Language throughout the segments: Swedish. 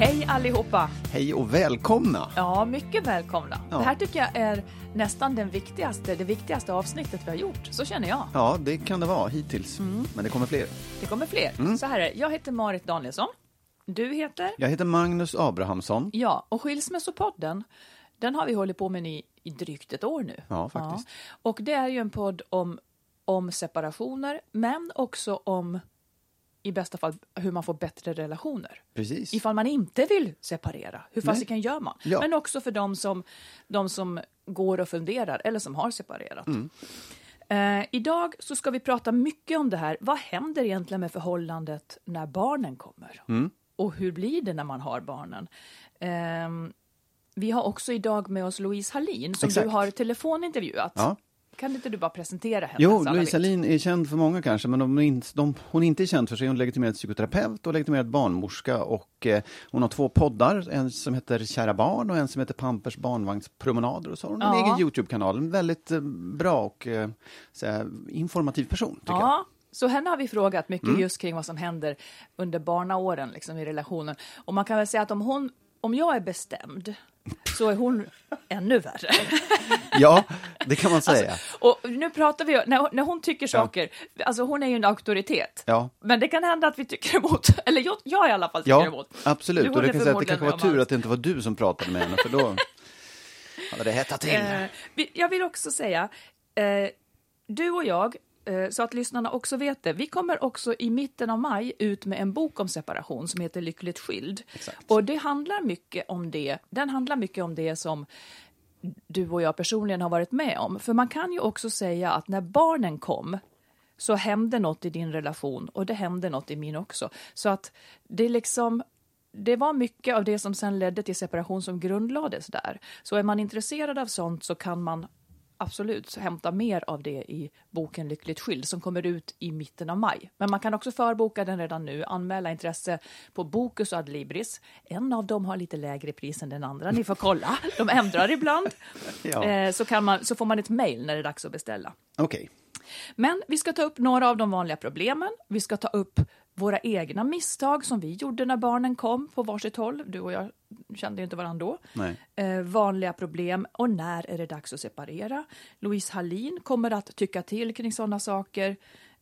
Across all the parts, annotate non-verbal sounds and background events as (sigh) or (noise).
Hej allihopa! Hej och välkomna! Ja, mycket välkomna. Ja. Det här tycker jag är nästan den viktigaste, det viktigaste avsnittet vi har gjort. Så känner jag. Ja, det kan det vara hittills, Mm. men det kommer fler. Det kommer fler. Mm. Så här är. Jag heter Marit Danielsson. Du heter? Jag heter Magnus Abrahamsson. Ja, och Skilsmässopodden, den har vi hållit på med i, i drygt ett år nu. Ja, faktiskt. Och det är ju en podd om, om separationer, men också om i bästa fall hur man får bättre relationer. Precis. Ifall man inte vill separera, hur fasiken gör man? Ja. Men också för de som, de som går och funderar eller som har separerat. Mm. Eh, idag så ska vi prata mycket om det här. Vad händer egentligen med förhållandet när barnen kommer? Mm. Och hur blir det när man har barnen? Ehm, vi har också idag med oss Louise Hallin som Exakt. du har telefonintervjuat. Ja. Kan inte du bara presentera henne? Jo, Louise? Hallin är känd för många kanske, men de, de, hon är inte känd för sig. Hon är legitimerad psykoterapeut och legitimerad barnmorska och eh, hon har två poddar, en som heter Kära barn och en som heter Pampers barnvagnspromenader och så har hon en Ja. egen Youtube-kanal. En väldigt eh, bra och eh, så här, informativ person, tycker jag. Ja, så henne har vi frågat mycket Mm. just kring vad som händer under barnaåren liksom, i relationen. Och man kan väl säga att om, hon, om jag är bestämd så är hon ännu värre. (laughs) Ja, det kan man säga. Och nu pratar vi, när, när hon tycker saker, alltså hon är ju en auktoritet. Ja. Men det kan hända att vi tycker emot, (laughs) eller jag, jag i alla fall tycker Ja, emot. absolut. Du Och det kan säga att det kanske var tur att det inte var du som pratade med henne, för då hade det hettat till. Eh, jag vill också säga, eh, du och jag, så att lyssnarna också vet det, vi kommer också i mitten av maj ut med en bok om separation som heter Lyckligt skild. Och det handlar mycket om det, den handlar mycket om det som du och jag personligen har varit med om. För man kan ju också säga att när barnen kom så hände något i din relation och det hände något i min också. Så att det liksom det var mycket av det som sen ledde till separation som grundlades där. Så är man intresserad av sånt så kan man absolut hämta mer av det i boken Lyckligt skild som kommer ut i mitten av maj. Men man kan också förboka den redan nu, anmäla intresse på Bokus och Adlibris. En av dem har lite lägre pris än den andra, ni får kolla. De ändrar ibland. (laughs) Ja. Eh, så, kan man, så får man ett mejl när det är dags att beställa. Okej. Men vi ska ta upp några av de vanliga problemen. Vi ska ta upp våra egna misstag som vi gjorde när barnen kom på varsitt håll. Du och jag kände inte varandra då. Eh, vanliga problem och när är det dags att separera? Louise Hallin kommer att tycka till kring sådana saker.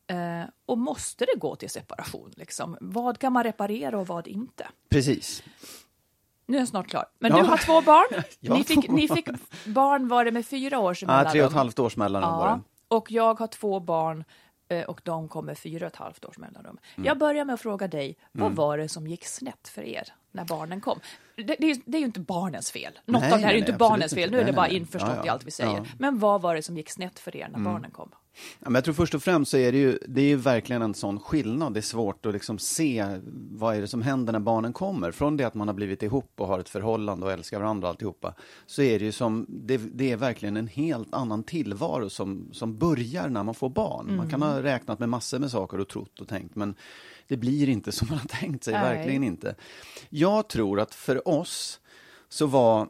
Eh, och måste det gå till separation? Liksom? Vad kan man reparera och vad inte? Precis. Nu är jag snart klar. Men Ja. du har två barn. (laughs) Har Ni fick, ni fick barn, var det med fyra års Ja, mellanrum? tre och ett halvt års mellanrum var Ja, det. och jag har två barn och de kommer fyra och ett halvt års mellanrum. Jag börjar med att fråga dig, vad var det som gick snett för er när barnen kom? Det, det, är, det är ju inte barnens fel. Något Nej, av det här är nej, ju inte barnens fel, inte. nu är det bara införstått Ja, ja. i allt vi säger. Ja. Men vad var det som gick snett för er när barnen kom? Ja, men jag tror först och främst så är det ju, det är ju verkligen en sån skillnad. Det är svårt att liksom se vad är det som händer när barnen kommer. Från det att man har blivit ihop och har ett förhållande och älskar varandra alltihopa, så är det ju som, det, det är verkligen en helt annan tillvaro som, som börjar när man får barn. Mm. Man kan ha räknat med massor med saker och trott och tänkt, men det blir inte (laughs) som man har tänkt sig, Nej. verkligen inte. Jag tror att för oss så var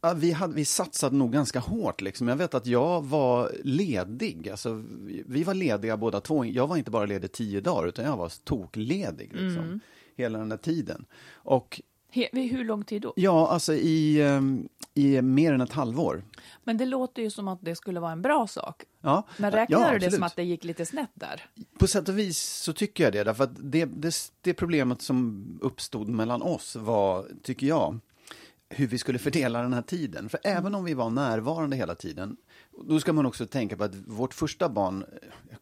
Ja, vi, hade, vi satsade nog ganska hårt. Liksom. Jag vet att jag var ledig. Alltså, vi var lediga båda två. Jag var inte bara ledig tio dagar, utan jag var tokledig liksom, mm. hela den där tiden. Och, He, hur lång tid då? Ja, alltså i, ehm, i mer än ett halvår. Men det låter ju som att det skulle vara en bra sak. Ja, Men räknar ja, du det som att det gick lite snett där? På sätt och vis så tycker jag det. Därför att det, det, det problemet som uppstod mellan oss var, tycker jag, hur vi skulle fördela den här tiden. För även om vi var närvarande hela tiden, då ska man också tänka på att vårt första barn,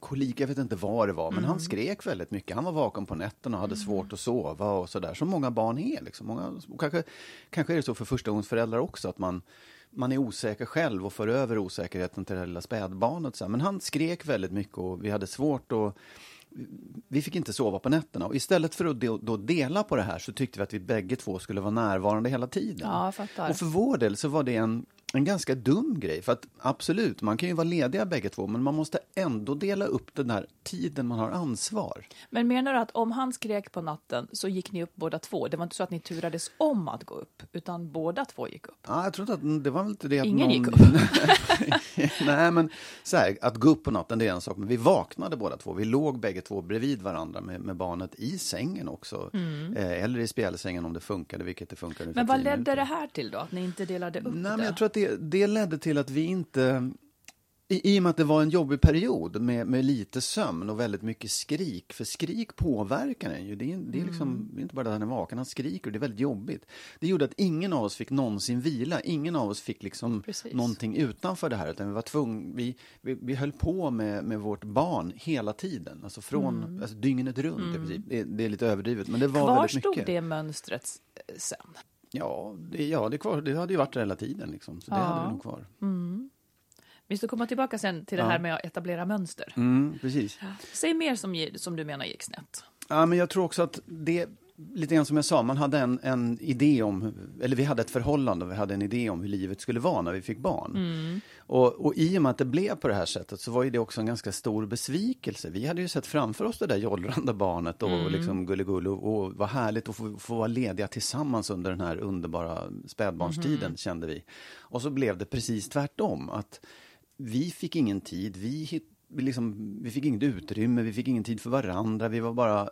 kolik, jag vet inte vad det var, men mm. han skrek väldigt mycket. Han var vaken på nätterna och hade mm. svårt att sova och sådär, som många barn är. Liksom. Många, kanske, kanske är det så för förstagångsföräldrar också, att man, man är osäker själv och för över osäkerheten till det lilla spädbarnet. Men han skrek väldigt mycket och vi hade svårt att vi fick inte sova på nätterna och istället för att då dela på det här så tyckte vi att vi bägge två skulle vara närvarande hela tiden. Ja, och för vår del så var det en, en ganska dum grej. För att absolut, man kan ju vara lediga bägge två, men man måste ändå dela upp den där tiden man har ansvar. Men menar du att om han skrek på natten så gick ni upp båda två? Det var inte så att ni turades om att gå upp, utan båda två gick upp? Ja, jag tror att det var väl inte det att Ingen någon... gick upp? (laughs) Nej, men så här, att gå upp på natten, det är en sak, men vi vaknade båda två. Vi låg bägge två bredvid varandra med, med barnet i sängen också. Mm. Eh, eller i spjälsängen om det funkade, vilket det funkade. Men vad ledde det här till då, att ni inte delade upp Nej, det? Men jag tror att det, det ledde till att vi inte i, I och med att det var en jobbig period med, med lite sömn och väldigt mycket skrik, för skrik påverkar en ju. Det är, det är, liksom, mm. det är inte bara att han är vaken, han skriker och det är väldigt jobbigt. Det gjorde att ingen av oss fick någonsin vila, ingen av oss fick liksom någonting utanför det här, utan vi var tvungna, vi, vi, vi höll på med, med vårt barn hela tiden, alltså från mm. alltså dygnet runt mm. det, det, är lite överdrivet, men det var Kvar väldigt mycket. stod det mönstret sen? Ja, det, ja det, kvar, det hade ju varit hela tiden, liksom, så det ja. hade vi nog kvar. Mm. Vi ska komma tillbaka sen till det här med att etablera mönster. Mm, precis. Säg mer som, som du menar gick snett. Ja, men jag tror också att det, lite grann som jag sa, man hade en, en idé om, eller vi hade ett förhållande och vi hade en idé om hur livet skulle vara när vi fick barn. Mm. Och, och i och med att det blev på det här sättet så var ju det också en ganska stor besvikelse. Vi hade ju sett framför oss det där jollrande barnet och mm. liksom gulligull och, och vad härligt att få, få vara lediga tillsammans under den här underbara spädbarnstiden mm. kände vi. Och så blev det precis tvärtom. att vi fick ingen tid, vi, vi, liksom, vi fick inget utrymme, vi fick ingen tid för varandra, vi var bara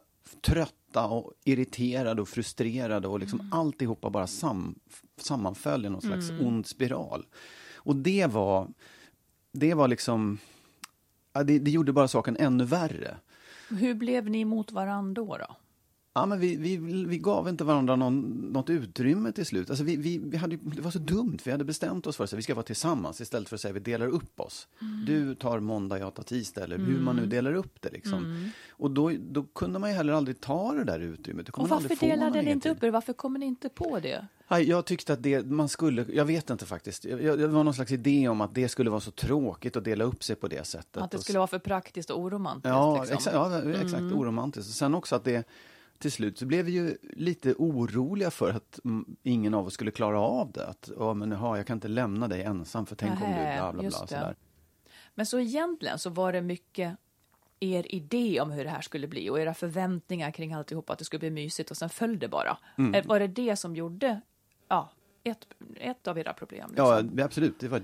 trötta och irriterade och frustrerade och liksom mm. alltihopa bara sam, sammanföll i någon slags mm. ond spiral. Och det var, det var liksom, ja, det, det gjorde bara saken ännu värre. Hur blev ni mot varandra då? då? Ja, men vi, vi, vi gav inte varandra någon, något utrymme till slut. Alltså vi, vi, vi hade, det var så dumt. Vi hade bestämt oss för att vi ska vara tillsammans istället för att säga vi delar upp oss. Mm. Du tar måndag, jag tar tisdag, eller mm. hur man nu mm. delar upp det. Liksom. Mm. Och då, då kunde man ju heller aldrig ta det där utrymmet. Och varför delade ni inte upp er? Varför kommer ni inte på det? Jag tyckte att det, man skulle, jag vet inte faktiskt, det var någon slags idé om att det skulle vara så tråkigt att dela upp sig på det sättet. Att det skulle vara för praktiskt och oromantiskt? Ja, liksom. exakt, ja, exakt mm. oromantiskt. Och sen också att det till slut så blev vi ju lite oroliga för att ingen av oss skulle klara av det. Att, ja men jaha, jag kan inte lämna dig ensam för tänk Nähe, om du bla bla bla. Sådär. Men så egentligen så var det mycket er idé om hur det här skulle bli och era förväntningar kring alltihop, att det skulle bli mysigt och sen föll det bara. Mm. Var det det som gjorde ja, ett, ett av era problem. Liksom. Ja, absolut. Det var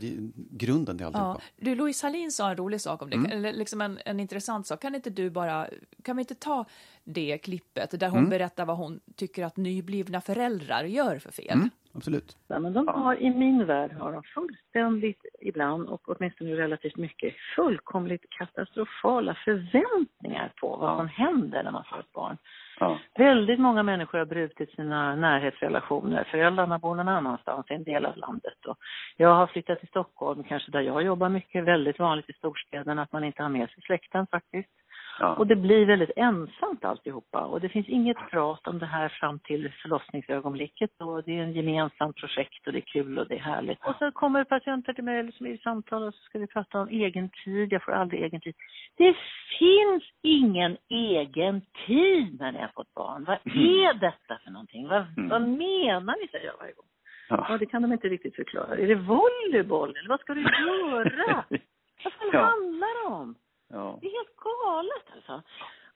grunden till alltihopa. Ja. Du, Louise Hallin sa en rolig sak om det, mm. eller liksom en, en intressant sak. Kan inte du bara, kan vi inte ta det klippet där hon mm. berättar vad hon tycker att nyblivna föräldrar gör för fel? Mm. Absolut. Ja, men de har, I min värld har de fullständigt, ibland och åtminstone relativt mycket, fullkomligt katastrofala förväntningar på vad som händer när man får ett barn. Ja. Väldigt många människor har brutit sina närhetsrelationer. Föräldrarna bor någon annanstans i en del av landet. Och jag har flyttat till Stockholm, kanske där jag jobbar mycket. Väldigt vanligt i storstäderna att man inte har med sig släkten faktiskt. Ja. Och det blir väldigt ensamt alltihopa. Och det finns inget prat om det här fram till förlossningsögonblicket. Och det är en gemensamt projekt och det är kul och det är härligt. Och så kommer patienter till mig eller som är i samtal och så ska vi prata om egen tid. Jag får aldrig egen tid. Det finns ingen egen tid när ni har fått barn. Vad mm. är detta för någonting? Vad, mm. vad menar ni, säger jag varje gång. Ja. ja. det kan de inte riktigt förklara. Är det volleyboll eller vad ska du göra? (laughs) vad fan ja. handlar det om? Ja. Det är helt galet alltså.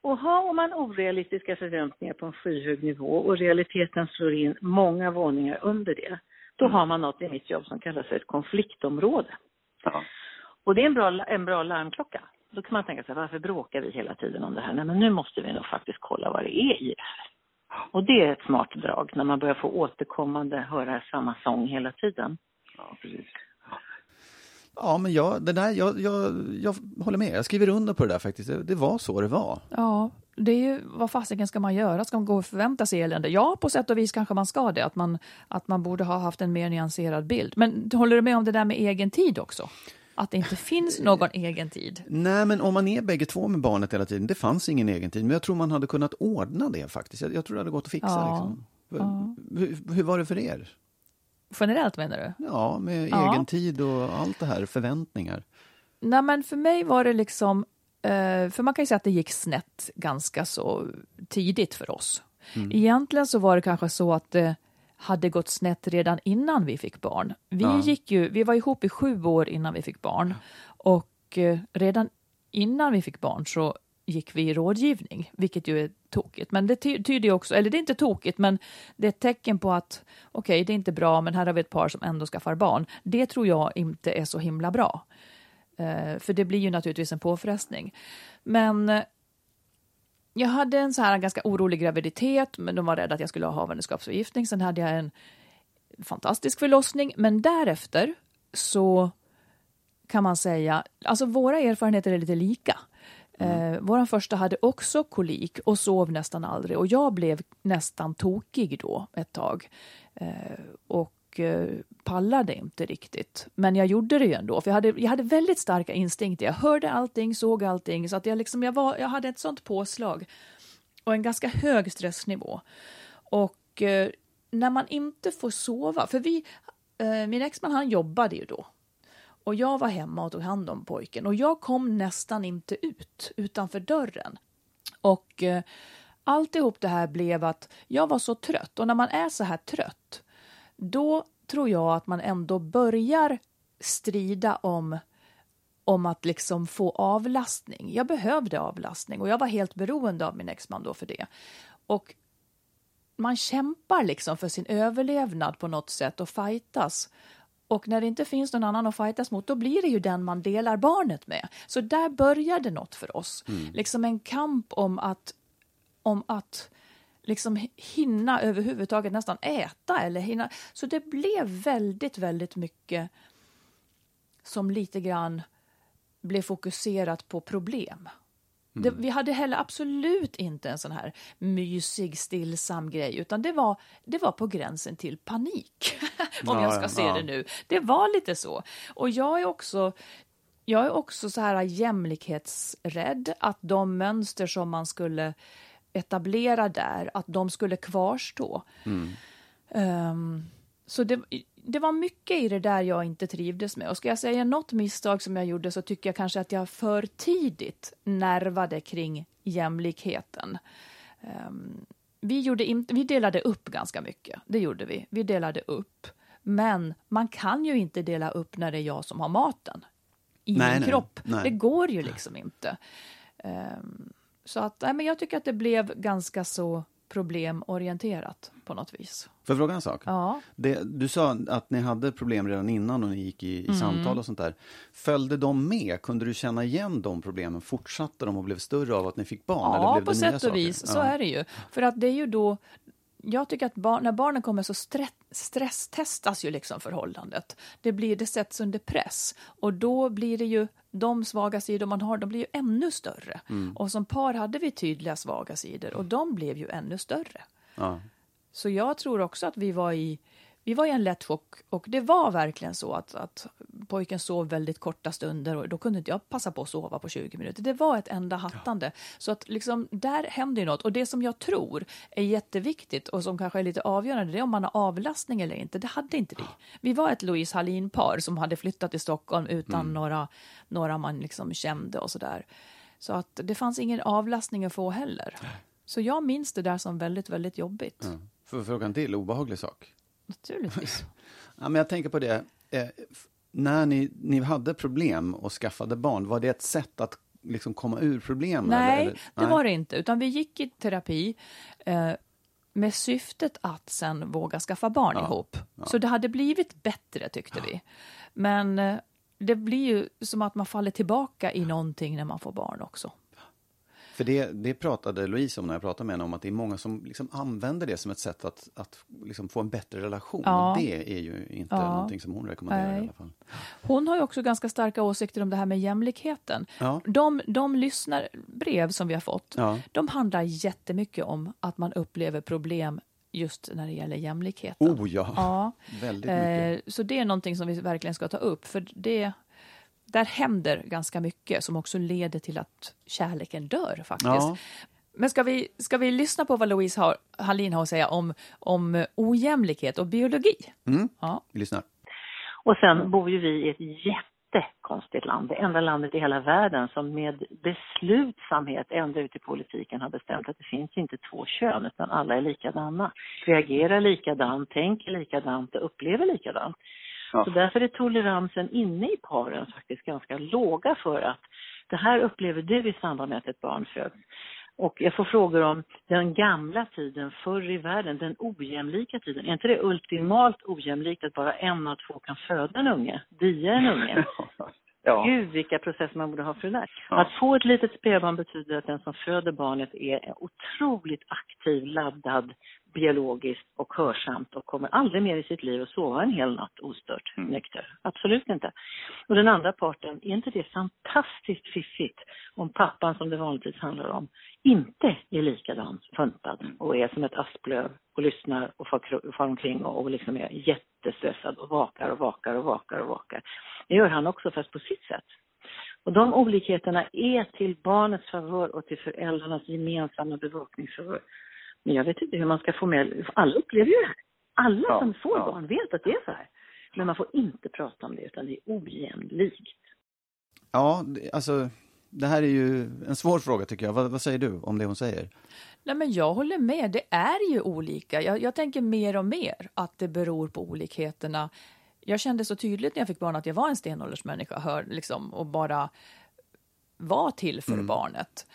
Och har man orealistiska förväntningar på en skyhög nivå och realiteten slår in många våningar under det, då mm. har man något i mitt jobb som kallas för ett konfliktområde. Ja. Och det är en bra, en bra larmklocka. Då kan man tänka sig, varför bråkar vi hela tiden om det här? Nej, men nu måste vi nog faktiskt kolla vad det är i det här. Och det är ett smart drag när man börjar få återkommande höra samma sång hela tiden. Ja, precis. Ja, men jag, det där, jag, jag, jag håller med. Jag skriver under på det där faktiskt. Det, det var så det var. Ja, det är ju, vad fasiken ska man göra? Ska man gå och förvänta sig elände? Ja, på sätt och vis kanske man ska det. Att man, att man borde ha haft en mer nyanserad bild. Men håller du med om det där med egen tid också? Att det inte finns någon egen tid? Nej, men om man är bägge två med barnet hela tiden, det fanns ingen egen tid. Men jag tror man hade kunnat ordna det faktiskt. Jag, jag tror det hade gått att fixa. Ja. Liksom. Ja. Hur, hur var det för er? Generellt menar du? Ja, med ja. egen tid och allt det här, förväntningar. Nej, men för mig var det liksom, eh, för man kan ju säga att det gick snett ganska så tidigt för oss. Mm. Egentligen så var det kanske så att det hade gått snett redan innan vi fick barn. Vi, ja. gick ju, vi var ihop i sju år innan vi fick barn och eh, redan innan vi fick barn så gick vi i rådgivning, vilket ju är tokigt. Men det tyder också, eller det är inte tokigt, men det är ett tecken på att okej, okay, det är inte bra, men här har vi ett par som ändå skaffar barn. Det tror jag inte är så himla bra. Eh, för det blir ju naturligtvis en påfrestning. Men eh, jag hade en så här ganska orolig graviditet, men de var rädda att jag skulle ha havandeskapsförgiftning. Sen hade jag en fantastisk förlossning, men därefter så kan man säga, alltså våra erfarenheter är lite lika. Mm. Eh, Vår första hade också kolik och sov nästan aldrig och jag blev nästan tokig då ett tag. Eh, och eh, pallade inte riktigt. Men jag gjorde det ju ändå, för jag hade, jag hade väldigt starka instinkter. Jag hörde allting, såg allting, så att jag, liksom, jag, var, jag hade ett sånt påslag och en ganska hög stressnivå. Och eh, när man inte får sova, för vi, eh, min exman han jobbade ju då och jag var hemma och tog hand om pojken och jag kom nästan inte ut utanför dörren. Och eh, alltihop det här blev att jag var så trött och när man är så här trött då tror jag att man ändå börjar strida om om att liksom få avlastning. Jag behövde avlastning och jag var helt beroende av min exman då för det. Och man kämpar liksom för sin överlevnad på något sätt och fightas. Och när det inte finns någon annan att fightas mot, då blir det ju den man delar barnet med. Så där började något för oss. Mm. Liksom en kamp om att, om att liksom hinna överhuvudtaget nästan äta eller hinna. Så det blev väldigt, väldigt mycket som lite grann blev fokuserat på problem. Det, mm. vi hade heller absolut inte en sån här mysig, stillsam grej, utan det var, det var på gränsen till panik, (laughs) om ja, jag ska se ja. det nu. Det var lite så. Och jag är också, jag är också så här jämlikhetsrädd, att de mönster som man skulle etablera där, att de skulle kvarstå. Mm. Um, så det, det var mycket i det där jag inte trivdes med. Och ska jag säga något misstag som jag gjorde så tycker jag kanske att jag för tidigt nervade kring jämlikheten. Um, vi, gjorde in, vi delade upp ganska mycket, det gjorde vi. Vi delade upp. Men man kan ju inte dela upp när det är jag som har maten i nej, min nej, kropp. Nej. Det går ju liksom inte. Um, så att, nej, men jag tycker att det blev ganska så problemorienterat på något vis. Får jag fråga en sak? Ja. Det, du sa att ni hade problem redan innan och ni gick i, i mm. samtal och sånt där. Följde de med? Kunde du känna igen de problemen? Fortsatte de och blev större av att ni fick barn? Ja, eller blev på det sätt och vis. Så är det ju. För att det är ju då jag tycker att barn, när barnen kommer så stress, stresstestas ju liksom förhållandet. Det, blir, det sätts under press och då blir det ju de svaga sidor man har, de blir ju ännu större. Mm. Och som par hade vi tydliga svaga sidor och de blev ju ännu större. Ja. Så jag tror också att vi var i vi var i en lätt chock och det var verkligen så att, att pojken sov väldigt korta stunder och då kunde inte jag passa på att sova på 20 minuter. Det var ett enda hattande. Ja. Så att liksom, där händer ju något. Och det som jag tror är jätteviktigt och som kanske är lite avgörande, det är om man har avlastning eller inte. Det hade inte vi. Vi var ett Louise Hallin-par som hade flyttat till Stockholm utan mm. några, några man liksom kände och sådär. Så att det fanns ingen avlastning att få heller. Så jag minns det där som väldigt, väldigt jobbigt. Ja. Får jag fråga en till obehaglig sak? Naturligtvis. (laughs) ja, men jag tänker på det. Eh, när ni, ni hade problem och skaffade barn, var det ett sätt att liksom komma ur problemen? Nej, eller, eller? det var det inte. Utan vi gick i terapi eh, med syftet att sen våga skaffa barn ja, ihop. Ja. Så det hade blivit bättre, tyckte vi. Men eh, det blir ju som att man faller tillbaka i någonting när man får barn också. För det, det pratade Louise om när jag pratade med henne, om att det är många som liksom använder det som ett sätt att, att liksom få en bättre relation. Ja. Och det är ju inte ja. någonting som hon rekommenderar Nej. i alla fall. Hon har ju också ganska starka åsikter om det här med jämlikheten. Ja. De, de lyssnarbrev som vi har fått, ja. de handlar jättemycket om att man upplever problem just när det gäller jämlikheten. Oh ja, ja. (laughs) väldigt mycket. Eh, så det är någonting som vi verkligen ska ta upp, för det där händer ganska mycket som också leder till att kärleken dör faktiskt. Ja. Men ska vi, ska vi lyssna på vad Louise har, Hallin har att säga om, om ojämlikhet och biologi? Mm. Ja. Vi lyssnar. Och sen bor ju vi i ett jättekonstigt land, det enda landet i hela världen som med beslutsamhet ända ut i politiken har bestämt att det finns inte två kön utan alla är likadana, reagerar likadant, tänker likadant och upplever likadant. Ja. Så därför är toleransen inne i paren faktiskt ganska låga för att det här upplever du i samband med att ett barn föds. Och jag får frågor om den gamla tiden, förr i världen, den ojämlika tiden. Är inte det ultimalt ojämlikt att bara en av två kan föda en unge, dia en unge? (laughs) Ja. Gud vilka processer man borde ha för det där. Ja. Att få ett litet spädbarn betyder att den som föder barnet är otroligt aktiv, laddad, biologiskt och hörsamt och kommer aldrig mer i sitt liv att sova en hel natt ostört mm. nykter. Absolut inte. Och den andra parten, är inte det fantastiskt fiffigt om pappan som det vanligtvis handlar om inte är likadan funtad mm. och är som ett asplöv och lyssnar och far, far omkring och, och liksom är jättestressad och vakar och vakar och vakar och vakar. Det gör han också fast på sitt sätt. Och de olikheterna är till barnets favör och till föräldrarnas gemensamma bevakningsfavör. Men jag vet inte hur man ska få med, alla upplever ju det här. Alla ja, som får ja. barn vet att det är så här. Men man får inte prata om det, utan det är ojämlikt. Ja, alltså det här är ju en svår fråga tycker jag. Vad, vad, säger du om det hon säger? Nej, men jag håller med. Det är ju olika. Jag, jag, tänker mer och mer att det beror på olikheterna. Jag kände så tydligt när jag fick barn att jag var en stenåldersmänniska hör, liksom, och bara var till för mm. barnet.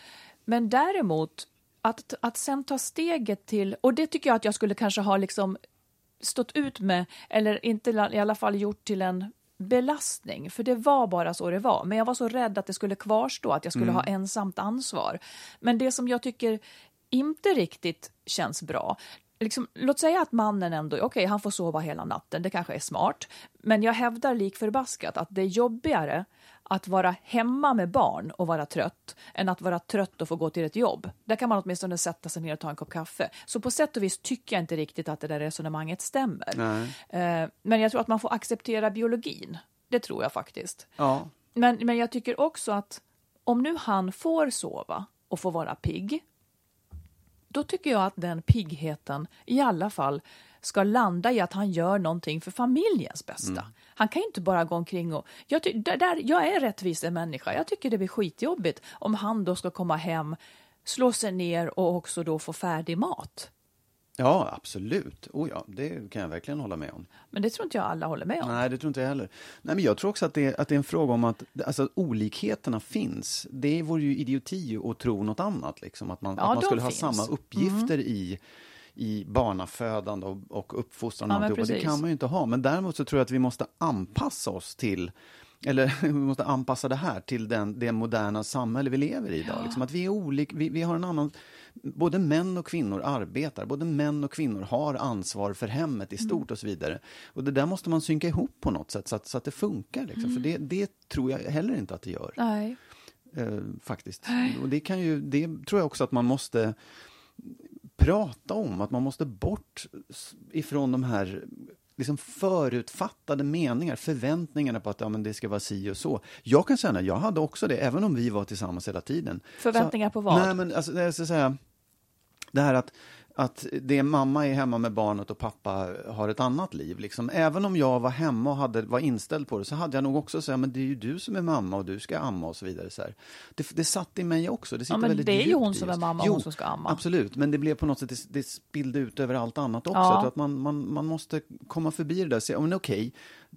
Men däremot att, att sen ta steget till, och det tycker jag att jag skulle kanske ha liksom stått ut med, eller inte i alla fall gjort till en belastning, för det var bara så det var. Men jag var så rädd att det skulle kvarstå, att jag skulle mm. ha ensamt ansvar. Men det som jag tycker inte riktigt känns bra, Liksom, låt säga att mannen ändå, okej, okay, han får sova hela natten, det kanske är smart. Men jag hävdar lik förbaskat att det är jobbigare att vara hemma med barn och vara trött än att vara trött och få gå till ett jobb. Där kan man åtminstone sätta sig ner och ta en kopp kaffe. Så på sätt och vis tycker jag inte riktigt att det där resonemanget stämmer. Eh, men jag tror att man får acceptera biologin. Det tror jag faktiskt. Ja. Men, men jag tycker också att om nu han får sova och får vara pigg, då tycker jag att den piggheten i alla fall ska landa i att han gör någonting för familjens bästa. Mm. Han kan inte bara gå omkring och... Jag, där, jag är rättvis en människa. Jag tycker det blir skitjobbigt om han då ska komma hem, slå sig ner och också då få färdig mat. Ja, absolut. Oh ja, det kan jag verkligen hålla med om. Men det tror inte jag alla håller med om. Nej, det tror inte jag heller. Nej, men jag tror också att det, att det är en fråga om att alltså, olikheterna finns. Det vore ju idioti att tro något annat, liksom. Att man, ja, att man skulle finns. ha samma uppgifter mm. i i barnafödande och, och uppfostran och ja, alltihopa. Det kan man ju inte ha. Men däremot så tror jag att vi måste anpassa oss till eller (laughs) vi måste anpassa det här till den, det moderna samhälle vi lever i idag. Ja. Liksom att vi är olika, vi, vi har en annan både män och kvinnor arbetar, både män och kvinnor har ansvar för hemmet i stort och så vidare. Och det där måste man synka ihop på något sätt så att, så att det funkar. Liksom. Mm. För det, det tror jag heller inte att det gör. Eh, faktiskt. Nej. Och det, kan ju, det tror jag också att man måste prata om, att man måste bort ifrån de här liksom förutfattade meningar, förväntningarna på att ja, men det ska vara si och så. Jag kan känna, jag hade också det, även om vi var tillsammans hela tiden. Förväntningar så, på vad? Nej, men alltså, jag ska säga, det här att att det mamma är hemma med barnet och pappa har ett annat liv. Liksom. Även om jag var hemma och hade, var inställd på det så hade jag nog också sagt men det är ju du som är mamma och du ska amma och så vidare. Så det, det satt i mig också. Det, ja, men det är ju hon som är mamma och hon som ska amma. Absolut, men det blev på något sätt, det, det spillde ut över allt annat också. Ja. att man, man, man måste komma förbi det där och säga, men okej,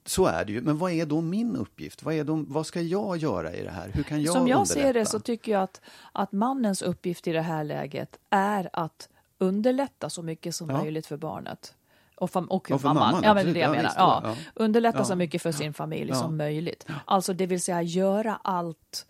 så är det ju. Men vad är då min uppgift? Vad, är då, vad ska jag göra i det här? Hur kan jag Som jag underlätta? ser det så tycker jag att, att mannens uppgift i det här läget är att underlätta så mycket som ja. möjligt för barnet. Och, fam- och, och mamman. mamman. Ja, men det jag menar. Ja, ja. Underlätta så mycket för sin familj som möjligt. Alltså det vill säga göra allt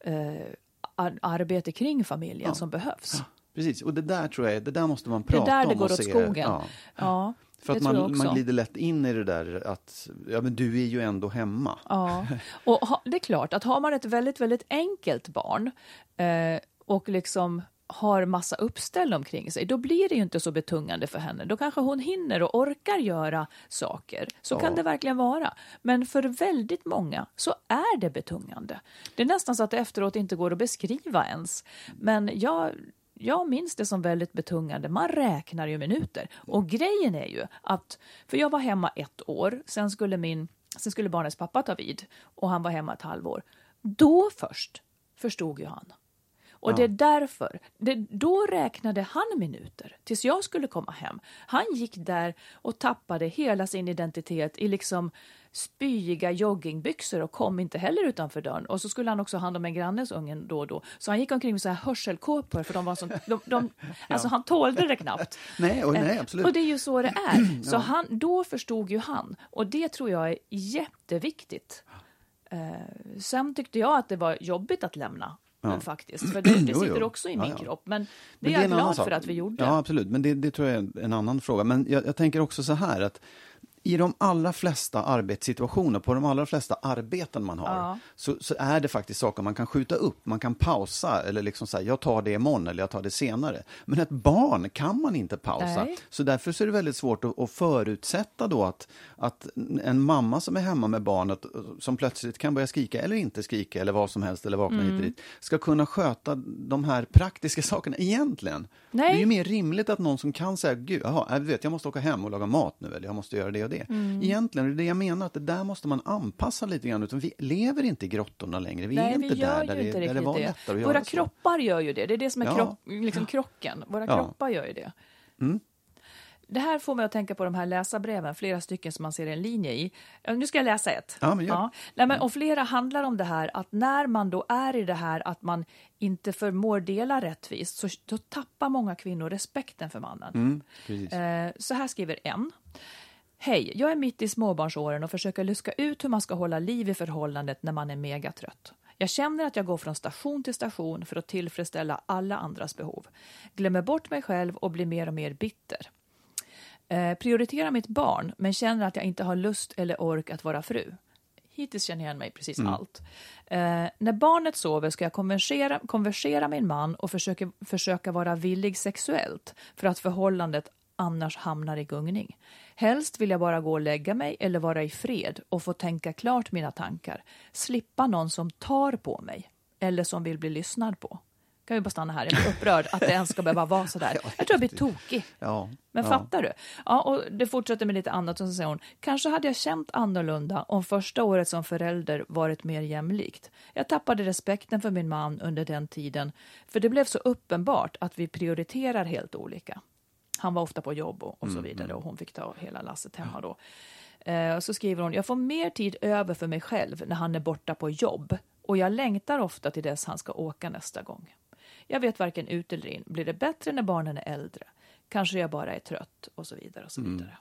eh, arbete kring familjen som behövs. Precis, och det där tror jag, det där måste man prata om. Det är där det går åt skogen. Ja. För att man, man glider lätt in i det där att ja, men du är ju ändå hemma. Ja, och ha, det är klart att har man ett väldigt, väldigt enkelt barn eh, och liksom har massa uppställ omkring sig, då blir det ju inte så betungande för henne. Då kanske hon hinner och orkar göra saker. Så ja. kan det verkligen vara. Men för väldigt många så är det betungande. Det är nästan så att det efteråt inte går att beskriva ens. Men jag, jag minns det som väldigt betungande. Man räknar ju minuter. Och grejen är ju att, för jag var hemma ett år, sen skulle, min, sen skulle barnets pappa ta vid och han var hemma ett halvår. Då först förstod ju han och ja. det är därför, det, då räknade han minuter tills jag skulle komma hem. Han gick där och tappade hela sin identitet i liksom spyiga joggingbyxor och kom inte heller utanför dörren. Och så skulle han också ha hand om en grannes ungen då och då. Så han gick omkring med så här hörselkåpor för de var som, de, de, (laughs) alltså han tålde det knappt. (laughs) nej, och, nej, absolut. Och det är ju så det är. (clears throat) Så han, då förstod ju han. Och det tror jag är jätteviktigt. Eh, sen tyckte jag att det var jobbigt att lämna Ja. faktiskt. För det, det (clears throat) sitter jo, jo. också i min ja, ja. kropp. Men det men är jag glad för att vi gjorde. Ja, absolut. Men det, det tror jag är en annan fråga. Men jag, jag tänker också så här att i de allra flesta arbetssituationer, på de allra flesta arbeten man har, ja. så, så, är det faktiskt saker man kan skjuta upp, man kan pausa eller liksom säga jag tar det imorgon eller jag tar det senare. Men ett barn kan man inte pausa. Nej. Så därför så är det väldigt svårt att, att förutsätta då att, att en mamma som är hemma med barnet, som plötsligt kan börja skrika eller inte skrika eller vad som helst eller vakna mm. hit och dit, ska kunna sköta de här praktiska (laughs) sakerna egentligen. Nej. Det är ju mer rimligt att någon som kan säga, gud, jaha, jag vet, jag måste åka hem och laga mat nu eller jag måste göra det det. Mm. Egentligen, det är det jag menar, att det där måste man anpassa lite grann. Utan vi lever inte i grottorna längre. Vi Nej, är inte vi där, där, det, där det var lättare att Våra kroppar gör ju det. Det är det som är ja. kropp, liksom krocken. Våra ja. kroppar gör ju det. Mm. Det här får mig att tänka på de här läsarbreven, flera stycken som man ser en linje i. Nu ska jag läsa ett. Ja, men ja. Nej, men, och flera handlar om det här att när man då är i det här att man inte förmår dela rättvist så då tappar många kvinnor respekten för mannen. Mm, eh, så här skriver en. Hej, jag är mitt i småbarnsåren och försöker luska ut hur man ska hålla liv i förhållandet när man är megatrött. Jag känner att jag går från station till station för att tillfredsställa alla andras behov. Glömmer bort mig själv och blir mer och mer bitter. Eh, prioriterar mitt barn, men känner att jag inte har lust eller ork att vara fru. Hittills känner jag igen mig precis mm. allt. Eh, när barnet sover ska jag konversera, konversera med min man och försöka, försöka vara villig sexuellt för att förhållandet annars hamnar i gungning. Helst vill jag bara gå och lägga mig eller vara i fred och få tänka klart mina tankar. Slippa någon som tar på mig eller som vill bli lyssnad på. Kan vi bara stanna här? Jag blir upprörd att det ens ska behöva vara så där. (laughs) Jag tror jag blir tokig. Ja, Men ja. fattar du? Ja, och det fortsätter med lite annat och så säger hon, kanske hade jag känt annorlunda om första året som förälder varit mer jämlikt. Jag tappade respekten för min man under den tiden, för det blev så uppenbart att vi prioriterar helt olika. Han var ofta på jobb och, och så mm, vidare mm. och hon fick ta hela lasset hemma då. Eh, så skriver hon, jag får mer tid över för mig själv när han är borta på jobb och jag längtar ofta till dess han ska åka nästa gång. Jag vet varken ut eller in. Blir det bättre när barnen är äldre? Kanske jag bara är trött och så vidare och så mm. vidare.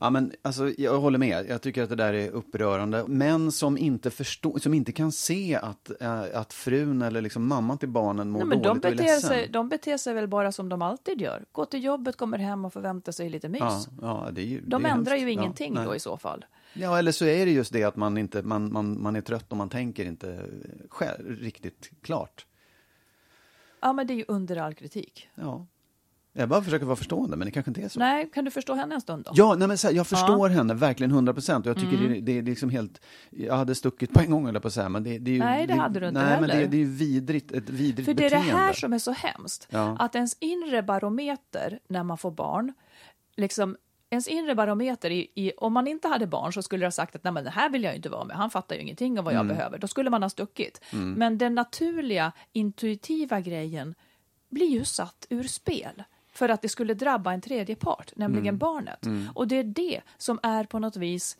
Ja, men alltså, jag håller med. Jag tycker att det där är upprörande. Män som inte, förstår, som inte kan se att, äh, att frun eller liksom mamman till barnen mår Nej, men dåligt de beter och är ledsen. Sig, de beter sig väl bara som de alltid gör. Går till jobbet, kommer hem och förväntar sig lite mys. Ja, ja, det är ju, de det är ändrar hemskt. ju ingenting ja, då i så fall. Ja, eller så är det just det att man, inte, man, man, man är trött och man tänker inte själv, riktigt klart. Ja, men det är ju under all kritik. Ja. Jag bara försöker vara förstående, men det kanske inte är så. Nej, kan du förstå henne en stund då? Ja, nej, men så här, jag förstår henne verkligen 100 procent. Jag tycker mm. det, det, är liksom helt... Jag hade stuckit på en gång, eller på att säga, men det, det är ju... Nej, det, hade du inte nej, heller. men det, det är ju vidrigt, ett vidrigt För det är det här som är så hemskt. Ja. Att ens inre barometer när man får barn, liksom ens inre barometer, i, i, om man inte hade barn så skulle det ha sagt att Nej, men det här vill jag inte vara med, han fattar ju ingenting om vad jag Mm. behöver. Då skulle man ha stuckit. Men den naturliga, intuitiva grejen blir ju satt ur spel för att det skulle drabba en tredje part, nämligen Mm. barnet. Och det är det som är på något vis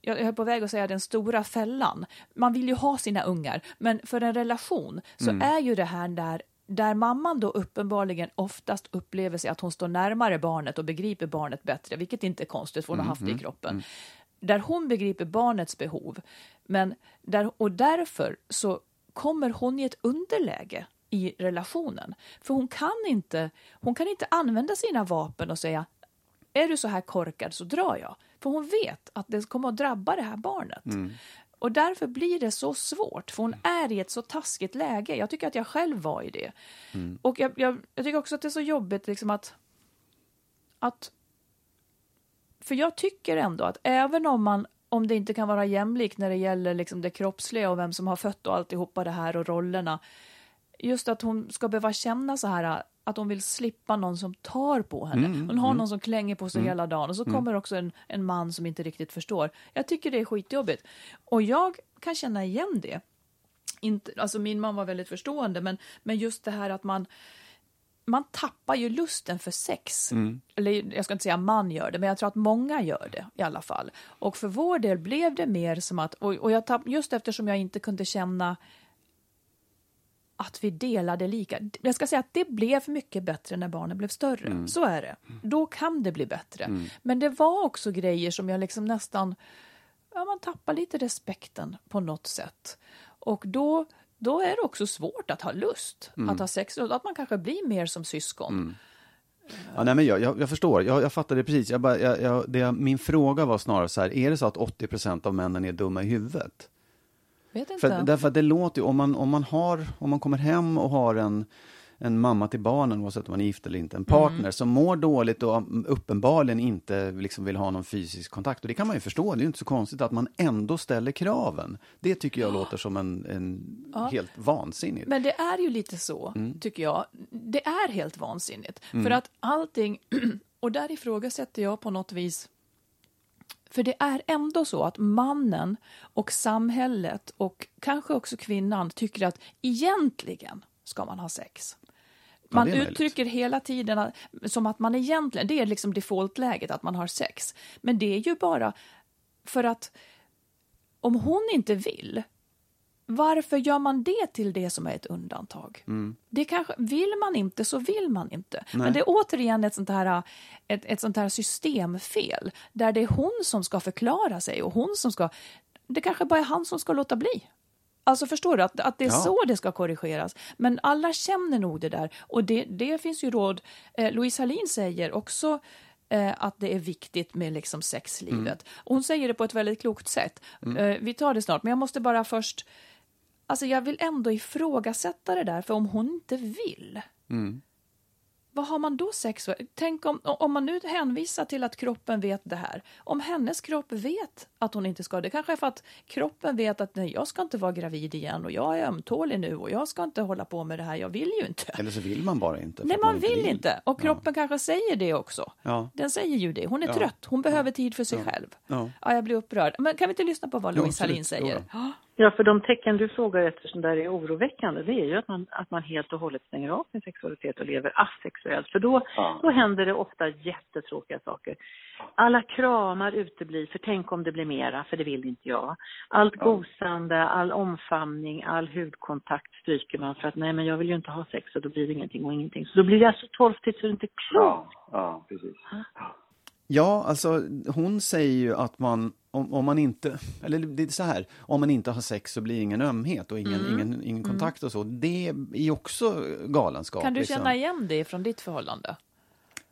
jag är på väg att säga den stora fällan. Man vill ju ha sina ungar, men för en relation så Mm. är ju det här där där mamman då uppenbarligen oftast upplever sig att hon står närmare barnet och begriper barnet bättre, vilket inte är konstigt för hon har haft det i kroppen. Där hon begriper barnets behov, men där, och därför så kommer hon i ett underläge i relationen. För hon kan inte, hon kan inte använda sina vapen och säga är du så här korkad så drar jag. För hon vet att det kommer att drabba det här barnet. Och därför blir det så svårt, för hon är i ett så taskigt läge. Jag tycker att jag själv var i det. Och jag, jag, jag tycker också att det är så jobbigt liksom att, att... För jag tycker ändå att även om man om det inte kan vara jämlikt när det gäller liksom det kroppsliga och vem som har fött och alltihopa det här och rollerna. Just att hon ska behöva känna så här att hon vill slippa någon som tar på henne. hon har någon som klänger på sig hela dagen och så kommer också en, en man som inte riktigt förstår. Jag tycker det är skitjobbigt. Och jag kan känna igen det. Inte, alltså min man var väldigt förstående, men, men just det här att man man tappar ju lusten för sex. Eller jag ska inte säga man gör det, men jag tror att många gör det i alla fall. Och för vår del blev det mer som att, och, och jag tapp, just eftersom jag inte kunde känna att vi delade lika. Jag ska säga att det blev mycket bättre när barnen blev större. Så är det. Då kan det bli bättre. Men det var också grejer som jag liksom nästan, ja man tappar lite respekten på något sätt. Och då, då är det också svårt att ha lust att ha sex, att man kanske blir mer som syskon. Ja, nej, men jag, jag, jag förstår, jag, jag fattar det precis. Jag bara, jag, jag, det, min fråga var snarare så här, är det så att 80 procent av männen är dumma i huvudet? Vet inte. För, därför att det låter ju, om man, om man har, om man kommer hem och har en, en mamma till barnen, oavsett om man är gift eller inte, en partner Mm. som mår dåligt och uppenbarligen inte liksom vill ha någon fysisk kontakt. Och det kan man ju förstå, det är ju inte så konstigt att man ändå ställer kraven. Det tycker jag låter som en, en helt vansinnigt. Men det är ju lite så, tycker jag. Det är helt vansinnigt. För att allting, (clears throat) och där ifrågasätter jag på något vis för det är ändå så att mannen och samhället och kanske också kvinnan tycker att egentligen ska man ha sex. Man möjligt. uttrycker hela tiden att- som att man egentligen, det är liksom defaultläget att man har sex. Men det är ju bara för att om hon inte vill, varför gör man det till det som är ett undantag? Det kanske, vill man inte så vill man inte. Men det är återigen ett sånt, här, ett, ett sånt här systemfel där det är hon som ska förklara sig och hon som ska... Det kanske bara är han som ska låta bli. Alltså förstår du att, att det är Ja. så det ska korrigeras. Men alla känner nog det där och det, det finns ju råd. Eh, Louise Hallin säger också eh, att det är viktigt med liksom sexlivet. Och hon säger det på ett väldigt klokt sätt. Eh, vi tar det snart, men jag måste bara först... Alltså jag vill ändå ifrågasätta det där, för om hon inte vill, vad har man då sex för? Tänk om, om man nu hänvisar till att kroppen vet det här. Om hennes kropp vet att hon inte ska, det kanske är för att kroppen vet att nej, jag ska inte vara gravid igen och jag är ömtålig nu och jag ska inte hålla på med det här, jag vill ju inte. Eller så vill man bara inte. Nej, att man vill inte. Och kroppen kanske säger det också. Ja. Den säger ju det. Hon är Ja. trött. Hon behöver tid för sig själv. Ja. Ja, jag blir upprörd. Men kan vi inte lyssna på vad Louise Hallin säger? Ja. Ja, för de tecken du frågar efter som där är oroväckande, det är ju att man, att man helt och hållet stänger av sin sexualitet och lever asexuellt. För då, då händer det ofta jättetråkiga saker. Alla kramar uteblir, för tänk om det blir mera, för det vill inte jag. Allt gosande, all omfamning, all hudkontakt stryker man för att nej men jag vill ju inte ha sex och då blir det ingenting och ingenting. Så då blir det alltså torftigt så det är inte klokt. ja, precis. Ja, alltså hon säger ju att man, om, om man inte, eller det är så här, om man inte har sex så blir ingen ömhet och ingen, Mm. ingen, ingen kontakt och så. Det är också galenskap. Kan du liksom. känna igen det från ditt förhållande?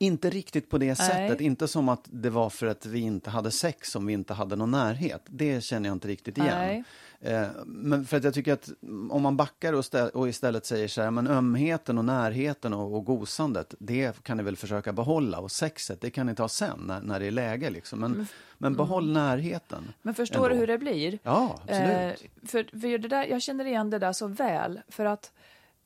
Inte riktigt på det sättet. Inte som att det var för att vi inte hade sex om vi inte hade någon närhet. Det känner jag inte riktigt igen. Eh, men för att jag tycker att om man backar och, stä- och istället säger så här, men ömheten och närheten och, och gosandet, det kan ni väl försöka behålla. Och sexet, det kan ni ta sen när, när det är läge. Liksom. Men, men behåll närheten. Men förstår du ändå. hur det blir? Ja, absolut. Eh, för för det där, jag känner igen det där så väl, för att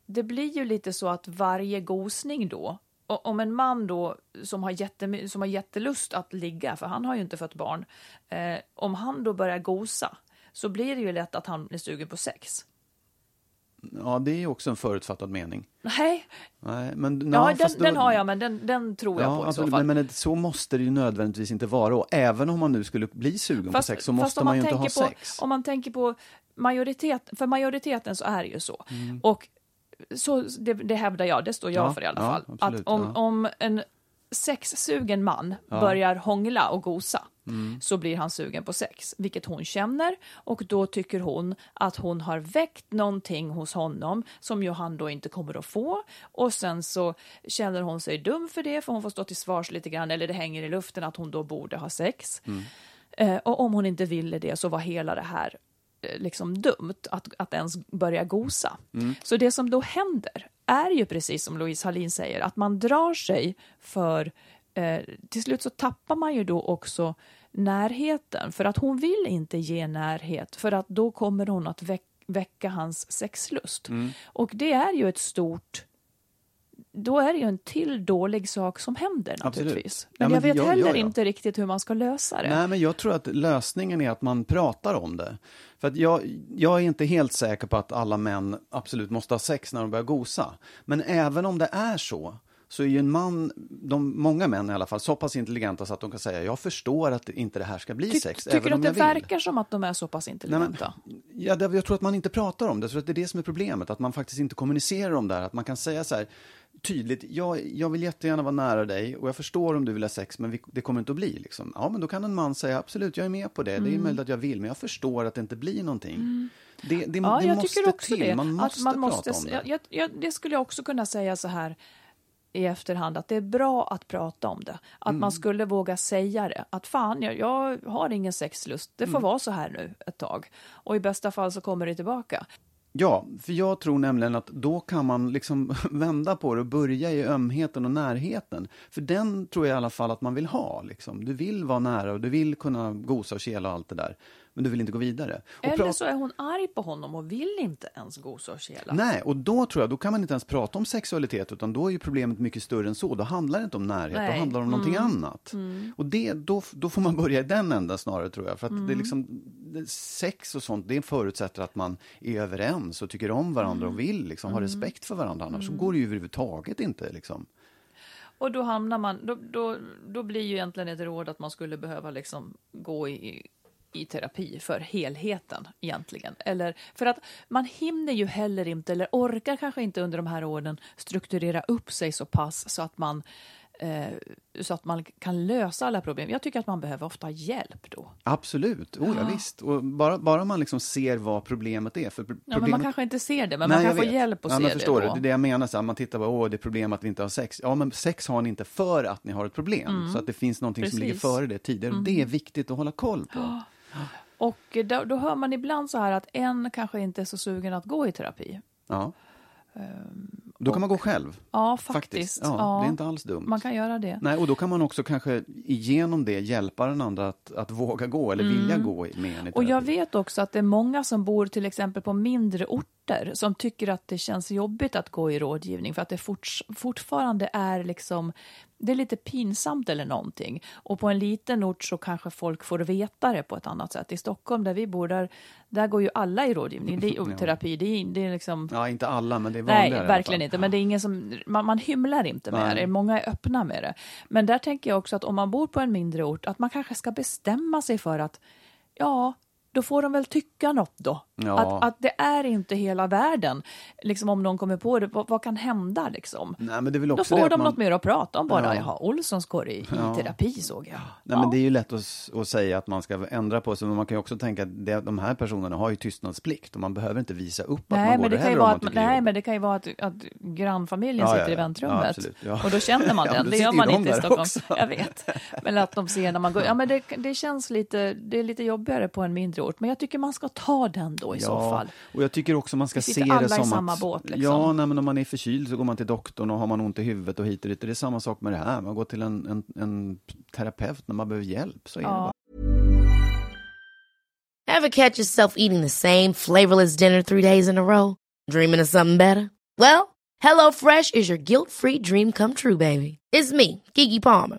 det blir ju lite så att varje gosning då, om en man då som har, jätte, som har jättelust att ligga, för han har ju inte fått barn, eh, om han då börjar gosa så blir det ju lätt att han blir sugen på sex. Ja, det är ju också en förutfattad mening. Nej, Nej, men, ja, den, fast då- den har jag, men den, den tror jag Ja, på absolut, men, men så måste det ju nödvändigtvis inte vara. Och även om man nu skulle bli sugen på sex så måste om man ju inte ha på, sex. Om man tänker på majoritet, för majoriteten så är det ju så. Och så, det, det hävdar jag, det står jag Mm. Ja, för i alla ja, fall. absolut, att om, om en sexsugen man börjar hångla och gosa Mm. så blir han sugen på sex, vilket hon känner och då tycker hon att hon har väckt någonting hos honom som ju han då inte kommer att få och sen så känner hon sig dum för det för hon får stå till svars lite grann eller det hänger i luften att hon då borde ha sex. Eh, och om hon inte ville det så var hela det här liksom dumt att, att ens börja gosa. Så det som då händer är ju precis som Louise Hallin säger, att man drar sig för eh, till slut så tappar man ju då också närheten för att hon vill inte ge närhet för att då kommer hon att väck, väcka hans sexlust. Och det är ju ett stort då är det ju en till dålig sak som händer Absolut. naturligtvis. Ja, Men, men jag vet ja, heller ja, ja. inte riktigt hur man ska lösa det. Nej, men jag tror att lösningen är att man pratar om det. För att jag, jag är inte helt säker på att alla män absolut måste ha sex när de börjar gosa. Men även om det är så, så är ju en man, de, många män i alla fall, så pass intelligenta så att de kan säga jag förstår att inte det här ska bli Ty, sex, tycker du att det verkar som att de är så pass intelligenta? Ja, det, jag tror att man inte pratar om det, så att det är det som är problemet, att man faktiskt inte kommunicerar om det här, att man kan säga så här tydligt, jag, jag vill jättegärna vara nära dig och jag förstår om du vill ha sex, men vi, det kommer inte att bli. Liksom. Ja, men då kan en man säga absolut, jag är med på det, Mm. det är möjligt att jag vill, men jag förstår att det inte blir någonting. Det, det, Ja, det jag måste tycker också till, det. man måste, att man måste prata om det. Jag, jag, det skulle jag också kunna säga så här i efterhand, att det är bra att prata om det. Att Mm. man skulle våga säga det. Att fan, jag, jag har ingen sexlust. Det Mm. får vara så här nu ett tag. Och i bästa fall så kommer det tillbaka. Ja, för jag tror nämligen att då kan man liksom (laughs) vända på det och börja i ömheten och närheten. För den tror jag i alla fall att man vill ha. Liksom. Du vill vara nära och du vill kunna gosa och kela och allt det där. Men du vill inte gå vidare. Och Eller så är hon arg på honom och vill inte ens gosa och kela. Nej, och då tror jag, då kan man inte ens prata om sexualitet, utan då är ju problemet mycket större än så. Då handlar det inte om närhet, Nej. Mm. då handlar det om någonting annat. Och det, då, då får man (laughs) börja i den änden snarare, tror jag. För att Mm. det är liksom, det, sex och sånt, det förutsätter att man är överens och tycker om varandra Mm. och vill liksom, ha respekt för varandra. Annars så går det ju överhuvudtaget inte. Liksom. Och då hamnar man, då, då, då blir ju egentligen ett råd att man skulle behöva liksom gå i, i terapi för helheten egentligen. Eller för att man hinner ju heller inte, eller orkar kanske inte under de här åren strukturera upp sig så pass så att man eh, så att man kan lösa alla problem. Jag tycker att man behöver ofta hjälp då. Absolut, oh, ja, visst. Och bara, bara man liksom ser vad problemet är. För pro- Ja, men problemet... man kanske inte ser det, men Nej, man kan få vet. hjälp att ja, se men det förstår då. Du? Det är det jag menar, så här, man tittar på, åh, det är problem att vi inte har sex. Ja, men sex har ni inte för att ni har ett problem. Så att det finns någonting som ligger Mm. Precis. Mm. före det tidigare. Och Det är viktigt att hålla koll på. Och då, då hör man ibland så här att en kanske inte är så sugen att gå i terapi. Ja. Då kan man gå själv. Ja, faktiskt. Ja, Det är inte alls dumt. Man kan göra det. Nej, och då kan man också kanske igenom det hjälpa den andra att, att våga gå eller vilja gå med en Mm. Och jag vet också att det är många som bor till exempel på mindre orter som tycker att det känns jobbigt att gå i rådgivning för att det forts, fortfarande är liksom det är lite pinsamt eller någonting. Och på en liten ort så kanske folk får veta det på ett annat sätt. I Stockholm där vi bor, där, där går ju alla i rådgivning det är, (laughs) och terapi. Det är, det är liksom... Ja, inte alla, men det är vanligare. Nej, verkligen inte. Men det är ingen som, man, man hymlar inte med Nej. det. Många är öppna med det. Men där tänker jag också att om man bor på en mindre ort, att man kanske ska bestämma sig för att ja, då får de väl tycka något då. Ja. Att, att det är inte hela världen. Liksom om någon kommer på det, vad, vad kan hända liksom? Nej, men det är väl Då också får de att man... något mer att prata om bara. Ja. Jaha, Olssons går i, i terapi såg jag. Nej, men det är ju lätt att, att säga att man ska ändra på sig, men man kan ju också tänka att det, de här personerna har ju tystnadsplikt och man behöver inte visa upp att Nej, man går men det heller om man att, nej, men det kan ju vara att, att grannfamiljen Ja, sitter ja, i ja. väntrummet. Ja, ja. Och då känner man (laughs) Ja, den. det gör man de inte i Stockholm. också. Jag vet. Men att de ser när man går, ja men det, det känns lite, det är lite jobbigare på en mindre ort. Men jag tycker man ska ta den då i så fall. och jag tycker också man ska Vi se det alla i som samma att... båt, liksom. Ja, nej, men om man är förkyld så går man till doktorn och har man ont i huvudet och hit och dit. Det är samma sak med det här, man går till en, en, en terapeut när man behöver hjälp. Så är det Ja. bara. Ever catch yourself eating the same flavorless dinner three days in a row? Dreaming of something better? Well, HelloFresh is your guilt-free dream come true, baby. It's me, Gigi Palmer.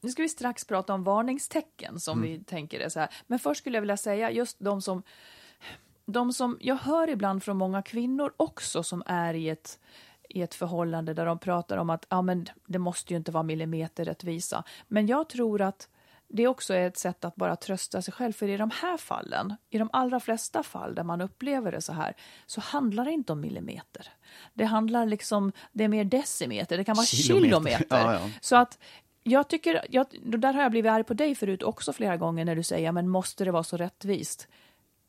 Nu ska vi strax prata om varningstecken som vi tänker är så här. Men först skulle jag vilja säga just de som, de som jag hör ibland från många kvinnor också som är i ett, i ett förhållande där de pratar om att ja, men det måste ju inte vara millimeterrättvisa. Men jag tror att det också är ett sätt att bara trösta sig själv. För i de här fallen, i de allra flesta fall där man upplever det så här, så handlar det inte om millimeter. Det handlar liksom, det är mer decimeter, det kan vara Kilometer. kilometer. Ja, ja. Så att jag tycker, jag, där har jag blivit arg på dig förut också flera gånger när du säger, men måste det vara så rättvist?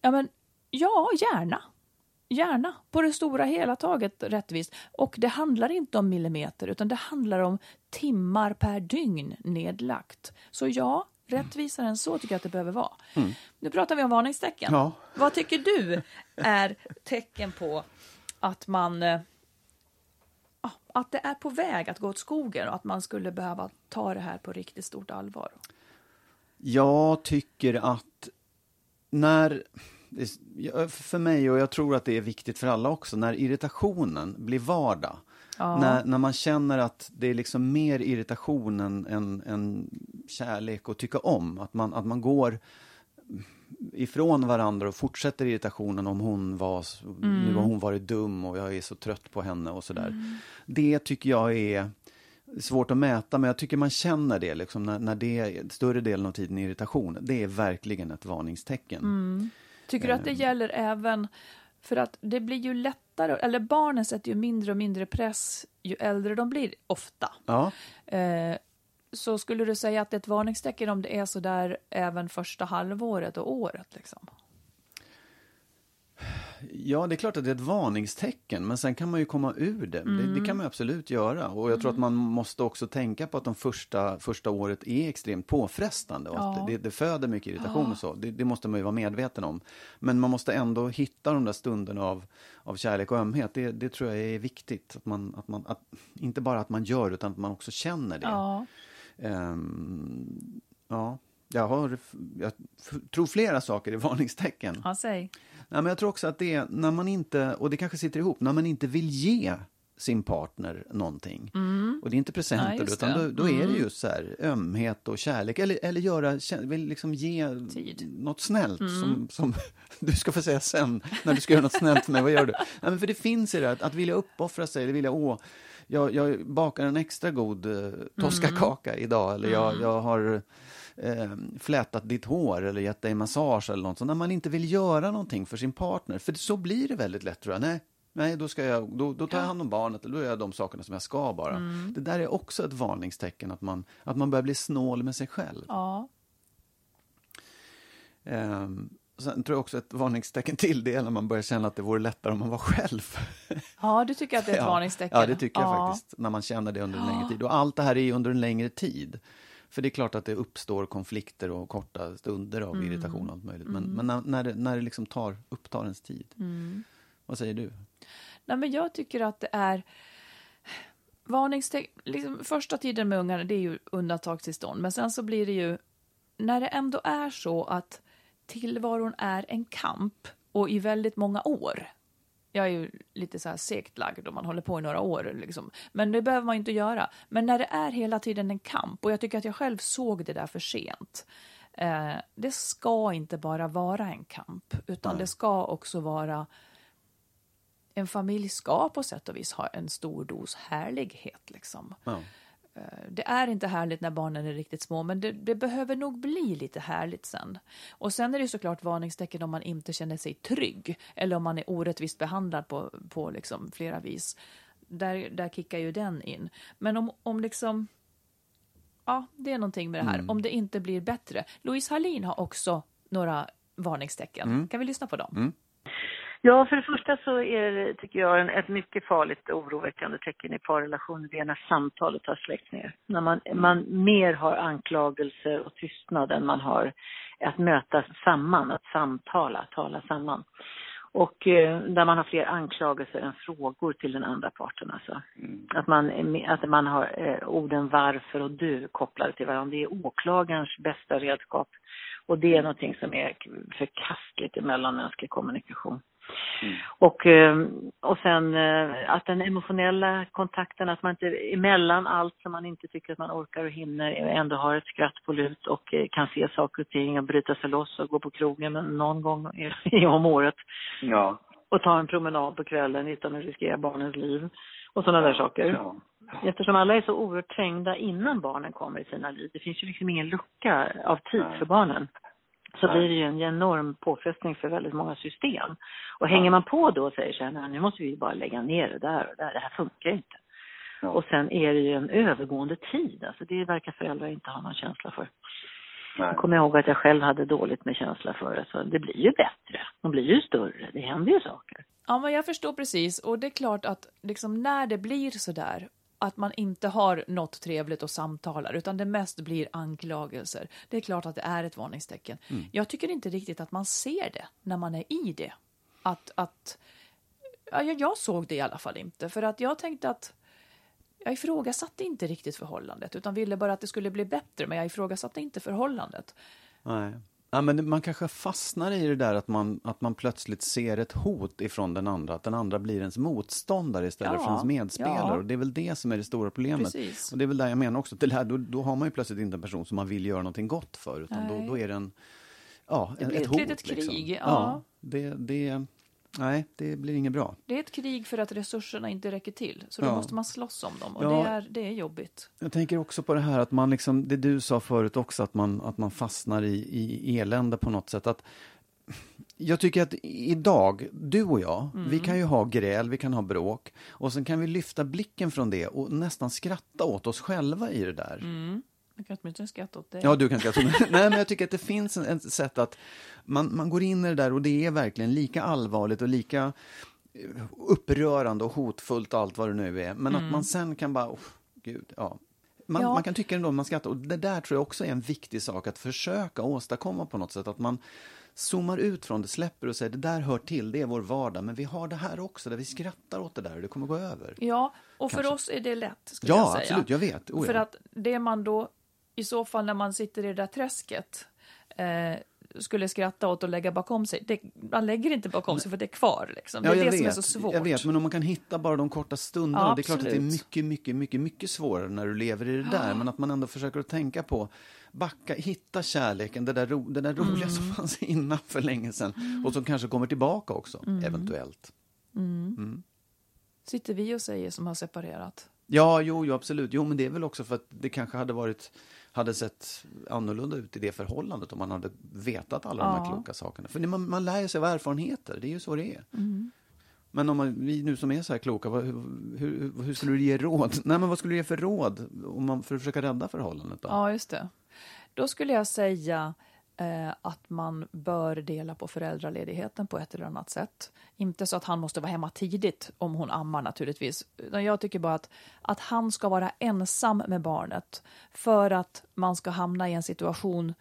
Ja, men ja, gärna. Gärna, på det stora hela taget rättvist. Och det handlar inte om millimeter, utan det handlar om timmar per dygn nedlagt. Så ja, rättvisare än så tycker jag att det behöver vara. Nu pratar vi om varningstecken. Ja. Vad tycker du är tecken på att man eh, att det är på väg att gå åt skogen och att man skulle behöva ta det här på riktigt stort allvar? Jag tycker att när, ja, för mig och jag tror att det är viktigt för alla också, när irritationen blir vardag. När, när man känner att det är liksom mer irritation än, än, än kärlek och tycka om. Att man, att man går ifrån varandra och fortsätter irritationen om hon var, s- nu har hon varit dum och jag är så trött på henne och sådär. Det tycker jag är svårt att mäta, men jag tycker man känner det liksom när, när det är större delen av tiden irritation. Det är verkligen ett varningstecken. Tycker du att det gäller även för att det blir ju lättare, eller barnen sätter ju mindre och mindre press ju äldre de blir ofta. Ja. Eh, så skulle du säga att det är ett varningstecken om det är så där även första halvåret och året? Liksom? Ja, det är klart att det är ett varningstecken, men sen kan man ju komma ur det. Det, det kan man absolut göra. Och jag tror att man måste också tänka på att de första, första året är extremt påfrestande. Och Ja. det, det föder mycket irritation och så. Det, det måste man ju vara medveten om. Men man måste ändå hitta de där stunderna av, av kärlek och ömhet. Det, det tror jag är viktigt. Att man, att man, att, inte bara att man gör, utan att man också känner det. Ja. Ehm, ja. Jag, har, jag tror flera saker är (laughs) varningstecken. ja, säg. Nej, men jag tror också att det är när man inte, och det kanske sitter ihop, när man inte vill ge sin partner någonting. Mm. Och det är inte presenter, Ja, utan det. då, då är det Mm. just så här, ömhet och kärlek. Eller, eller göra, liksom ge Tid. Mm. något snällt som, som (laughs) du ska få säga sen, när du ska göra något snällt för mig. Vad gör du? Nej, men för det finns i det, att, att vilja uppoffra sig, eller vilja, åh, jag, jag bakar en extra god eh, toskakaka idag, eller jag, jag har eh, flätat ditt hår eller gett dig massage eller något sånt. När man inte vill göra någonting för sin partner. För så blir det väldigt lätt tror jag. Nej, nej då, ska jag, då, då tar jag hand om barnet eller då gör jag de sakerna som jag ska bara. Det där är också ett varningstecken att man, att man börjar bli snål med sig själv. Ja. Ehm, sen tror jag också ett varningstecken till det är när man börjar känna att det vore lättare om man var själv. ja, du tycker att det är ett Ja. varningstecken? Ja, det tycker jag Ja. faktiskt. När man känner det under en längre tid. Och allt det här är ju under en längre tid. För det är klart att det uppstår konflikter och korta stunder av Mm. irritation och allt möjligt. Men, men när, när, det, när det liksom tar, upptar ens tid. Mm. Vad säger du? Nej, men jag tycker att det är varningstecken. Liksom, första tiden med ungarna, det är ju undantagstillstånd. Men sen så blir det ju, när det ändå är så att tillvaron är en kamp och i väldigt många år. Jag är ju lite så här segt lagd om man håller på i några år. Liksom. Men det behöver man inte göra. Men när det är hela tiden en kamp, och jag tycker att jag själv såg det där för sent. Eh, det ska inte bara vara en kamp, utan det ska också vara en familj ska på sätt och vis ha en stor dos härlighet. Liksom. Ja. Eh, Det är inte härligt när barnen är riktigt små, men det, det behöver nog bli lite härligt sen. Och sen är det såklart varningstecken om man inte känner sig trygg eller om man är orättvist behandlad på, på liksom flera vis. Där, där kickar ju den in. Men om, om liksom... Ja, det är någonting med det här. Om det inte blir bättre. Louise Hallin har också några varningstecken. Kan vi lyssna på dem? Ja, för det första så är det, tycker jag, en, ett mycket farligt och oroväckande tecken i parrelationer. Det är när samtalet har släckts ner. När man, man mer har anklagelser och tystnad än man har att mötas samman, att samtala, tala samman. Och eh, där man har fler anklagelser än frågor till den andra parten. Alltså. Att, man, att man har eh, orden varför och du kopplade till varandra. Det är åklagarens bästa redskap. Och det är någonting som är förkastligt i mellanmänsklig kommunikation. Och, eh, och sen eh, att den emotionella kontakten, att man inte emellan allt som man inte tycker att man orkar och hinner ändå har ett skratt på lut och eh, kan se saker och ting och bryta sig loss och gå på krogen någon gång i- (laughs) om året. Ja. Och ta en promenad på kvällen utan att riskera barnens liv och sådana där saker. Eftersom alla är så oerhört trängda innan barnen kommer i sina liv. Det finns ju liksom ingen lucka av tid för barnen. Så blir det ju en enorm påfrestning för väldigt många system. Och hänger man på då och säger så här, "Nej, nu måste vi bara lägga ner det där och där, det här funkar inte. Och sen är det ju en övergående tid, alltså det verkar föräldrar inte ha någon känsla för. Jag kommer ihåg att jag själv hade dåligt med känsla för det, så det blir ju bättre. De blir ju större, det händer ju saker. Ja, men jag förstår precis. Och det är klart att liksom när det blir så där att man inte har något trevligt och samtalar, utan det mest blir anklagelser. Det är klart att det är ett varningstecken. Jag tycker inte riktigt att man ser det när man är i det. Att, att, ja, jag, jag såg det i alla fall inte, för att jag tänkte att jag ifrågasatte inte riktigt förhållandet, utan ville bara att det skulle bli bättre, men jag ifrågasatte inte förhållandet. Nej. Ja, men det- man kanske fastnar i det där att man, att man plötsligt ser ett hot ifrån den andra, att den andra blir ens motståndare istället Ja, för ens medspelare. ja. Och det är väl det som är det stora problemet. Precis. Och det är väl där jag menar också, att det här, då, då har man ju plötsligt inte en person som man vill göra någonting gott för, utan då, då är det en, ja, Det en, blir ett ett hot. litet liksom. krig, ja. ja det, det, nej, det blir inget bra. Det är ett krig för att resurserna inte räcker till, så då Ja. måste man slåss om dem, och Ja. det, är, det är jobbigt. Jag tänker också på det här att man liksom, det du sa förut också, att man, att man fastnar i, i elände på något sätt. Att, jag tycker att idag, du och jag, vi kan ju ha gräl, vi kan ha bråk och sen kan vi lyfta blicken från det och nästan skratta åt oss själva i det där. Jag kan åtminstone skratta åt dig. Ja, du kan skratta. (laughs) Nej, men jag tycker att det finns en- ett sätt att man, man går in i det där och det är verkligen lika allvarligt och lika eh, upprörande och hotfullt allt vad det nu är. Men att man sen kan bara, oh, gud, ja. Man, Ja. man kan tycka ändå man skrattar och det där tror jag också är en viktig sak att försöka åstadkomma på något sätt. Att man zoomar ut från det, släpper och säger det där hör till, det är vår vardag. Men vi har det här också där vi skrattar åt det där och det kommer gå över. Ja, och för Kanske. oss är det lätt, Ja, jag absolut, jag vet. Oh, För ja. att det man då, i så fall när man sitter i det där träsket, eh, skulle skratta åt och lägga bakom sig. Det, man lägger inte bakom sig för det är kvar. Liksom. Det Ja, är det jag som är vet, så svårt. Jag vet, men om man kan hitta bara de korta stunderna. Ja, det är klart att det är mycket, mycket, mycket, mycket svårare när du lever i det där. Men att man ändå försöker att tänka på, backa, hitta kärleken, det där, ro, det där roliga Mm. som fanns innan för länge sedan. Och som kanske kommer tillbaka också, Mm. eventuellt. Sitter vi och säger som har separerat. Ja, jo, jo, absolut. Jo, men det är väl också för att det kanske hade varit hade sett annorlunda ut i det förhållandet om man hade vetat alla de här Ja. kloka sakerna. För man, man lär sig av erfarenheter, det är ju så det är. Mm. Men om man, vi nu som är så här kloka, vad, hur, hur, hur skulle du ge råd? (laughs) Nej, men vad skulle du ge för råd om man, för att försöka rädda förhållandet? Då? Ja, just det. Då skulle jag säga eh, att man bör dela på föräldraledigheten på ett eller annat sätt. Inte så att han måste vara hemma tidigt om hon ammar naturligtvis. Jag tycker bara att, att han ska vara ensam med barnet för att man ska hamna i en situation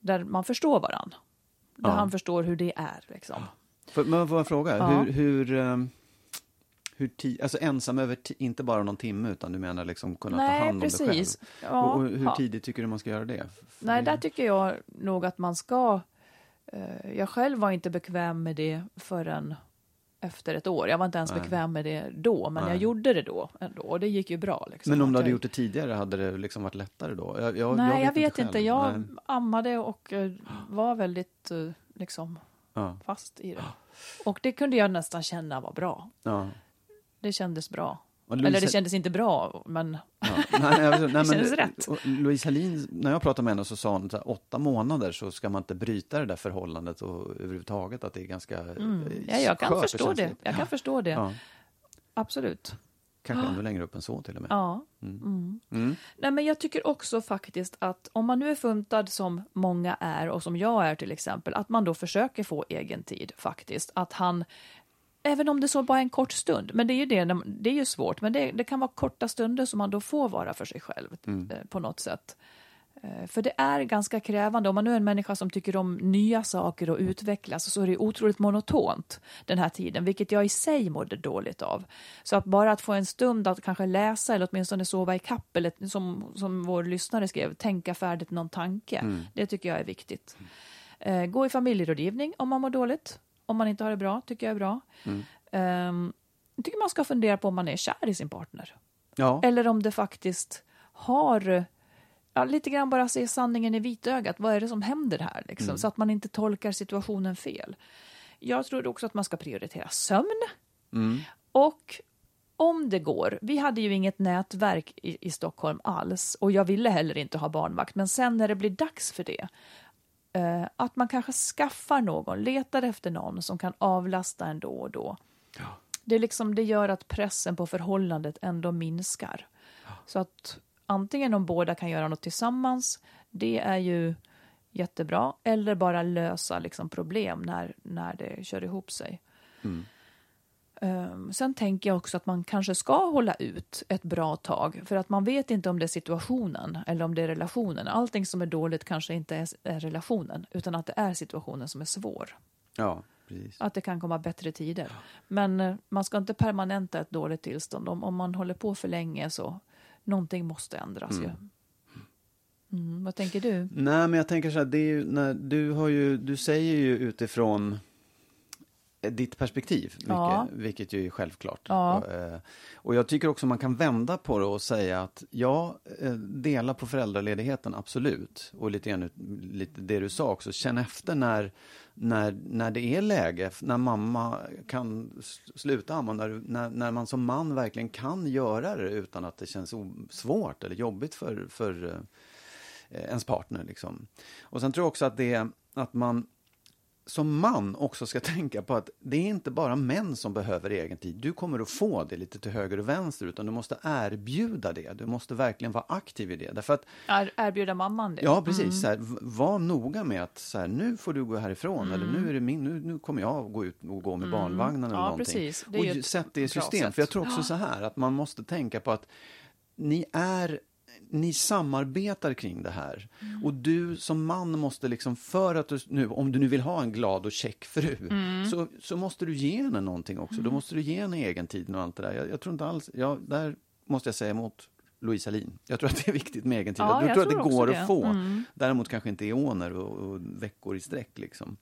där man förstår varann. Där Ja. han förstår hur det är. Liksom. För, men får jag fråga, Ja. hur, hur, ehm, hur ti, alltså ensam över, inte bara någon timme, utan du menar liksom kunna ta Nej, hand om dig själv? Ja, och, och hur ja. tidigt tycker du man ska göra det? För Nej, det- där tycker jag nog att man ska... Eh, jag själv var inte bekväm med det förrän efter ett år. Jag var inte ens Nej. bekväm med det då, men Nej. jag gjorde det då ändå. Och det gick ju bra. Liksom, Men om du hade jag... gjort det tidigare, hade det liksom varit lättare då? Jag, jag, Nej, jag vet, själv. inte. Jag Nej. ammade och eh, var väldigt eh, liksom, Ja, fast i det. Och det kunde jag nästan känna var bra. ja. Det kändes bra. Louise- Eller det kändes inte bra, men Ja. Nej, (laughs) jag, nej, men, kändes rätt. och Louise Hallin, när jag pratade med henne så sa hon att åtta månader så ska man inte bryta det där förhållandet och överhuvudtaget att det är ganska mm, eh, ja, jag kan förstå det. Jag kan förstå det. Ja, Absolut. kanske ännu längre upp än så till och med. Ja. Mm. Nej, men jag tycker också faktiskt att om man nu är funtad som många är och som jag är till exempel, att man då försöker få egen tid faktiskt. Att han, även om det så bara är en kort stund, men det är ju, det, det är ju svårt, men det, det kan vara korta stunder som man då får vara för sig själv eh, på något sätt. Eh, För det är ganska krävande. Om man nu är en människa som tycker om nya saker och utvecklas så är det otroligt monotont den här tiden, vilket jag i sig mådde dåligt av. Så att bara att få en stund att kanske läsa eller åtminstone sova i kapp eller som, som vår lyssnare skrev, tänka färdigt någon tanke. Det tycker jag är viktigt. Eh, gå i familjerådgivning om man mår dåligt. Om man inte har det bra, tycker jag är bra. Ehm, jag tycker man ska fundera på om man är kär i sin partner. Ja, Eller om det faktiskt har ja, lite grann bara se sanningen i vitögat. Vad är det som händer här? Liksom, Så att man inte tolkar situationen fel. Jag tror också att man ska prioritera sömn. Och om det går, vi hade ju inget nätverk i, i Stockholm alls och jag ville heller inte ha barnvakt, men sen när det blir dags för det, eh, att man kanske skaffar någon, letar efter någon som kan avlasta en då och då. Det, är liksom, det gör att pressen på förhållandet ändå minskar. Så att antingen om båda kan göra något tillsammans, det är ju jättebra, eller bara lösa liksom problem när, när det kör ihop sig. Um, sen tänker jag också att man kanske ska hålla ut ett bra tag för att man vet inte om det är situationen eller om det är relationen. Allting som är dåligt kanske inte är, relationen utan att det är situationen som är svår. ja precis. Att det kan komma bättre tider. Men eh, man ska inte permanenta ett dåligt tillstånd. Om, om man håller på för länge så någonting måste ändras ju. Mm, vad tänker du? Nej, men jag tänker så här, det är ju, när, du, har ju, du säger ju utifrån ditt perspektiv, mycket, Ja. vilket ju är självklart. Ja. Och, eh, och jag tycker också man kan vända på det och säga att ja, eh, dela på föräldraledigheten, absolut. Och lite grann lite det du sa också, känn efter när, när, när det är läge, när mamma kan sluta amma, när, när, när man som man verkligen kan göra det utan att det känns svårt eller jobbigt för, för eh, ens partner. Liksom. Och sen tror jag också att det att man som man också ska (laughs) tänka på att det är inte bara män som behöver egen tid. Du kommer att få det lite till höger och vänster, utan du måste erbjuda det. Du måste verkligen vara aktiv i det. Därför att, Er, erbjuda mamman det? ja precis, så här, var noga med att så här, nu får du gå härifrån, eller nu är det min, nu, nu kommer jag gå ut och gå med barnvagnen eller Ja, någonting. precis. Det och sätt det i system. För jag tror också så här, att man måste tänka på att ni är ni samarbetar kring det här. Mm. Och du som man måste liksom, för att du nu, om du nu vill ha en glad och check fru, Mm. så, så måste du ge henne någonting också. Då måste du ge henne egen tid och allt det där. Jag, jag tror inte alls, ja, där måste jag säga emot Louise Alin. Jag tror att det är viktigt med egen tid. Ja, jag, jag tror att tror det går också att det. få. Mm. Däremot kanske inte eoner och, och veckor i sträck. Liksom.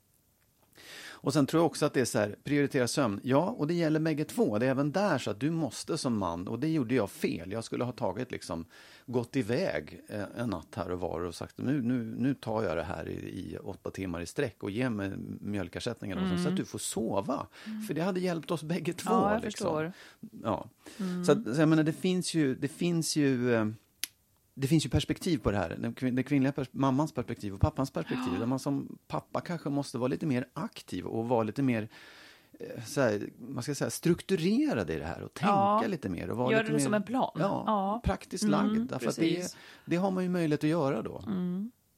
Och sen tror jag också att det är så här, prioritera sömn. Ja, och det gäller bägge två. Det är även där så att du måste som man, och det gjorde jag fel. Jag skulle ha tagit liksom, gått iväg eh, en natt här och var och sagt nu, nu, nu tar jag det här i, i åtta timmar i sträck och ge mig mjölkersättningen och så att du får sova. För det hade hjälpt oss bägge två. Ja, jag liksom. förstår. Ja. Så, att, så jag menar, det finns ju, det finns ju eh, det finns ju perspektiv på det här. Den, kvin- den kvinnliga pers- mammans perspektiv och pappans perspektiv. Där man som pappa kanske måste vara lite mer aktiv och vara lite mer eh, så här, man ska säga, strukturerad i det här och tänka Ja. lite mer. Och vara Göra lite det mer, som en plan. Ja, Ja. praktiskt Mm, lagd. Därför det, det har man ju möjlighet att göra då.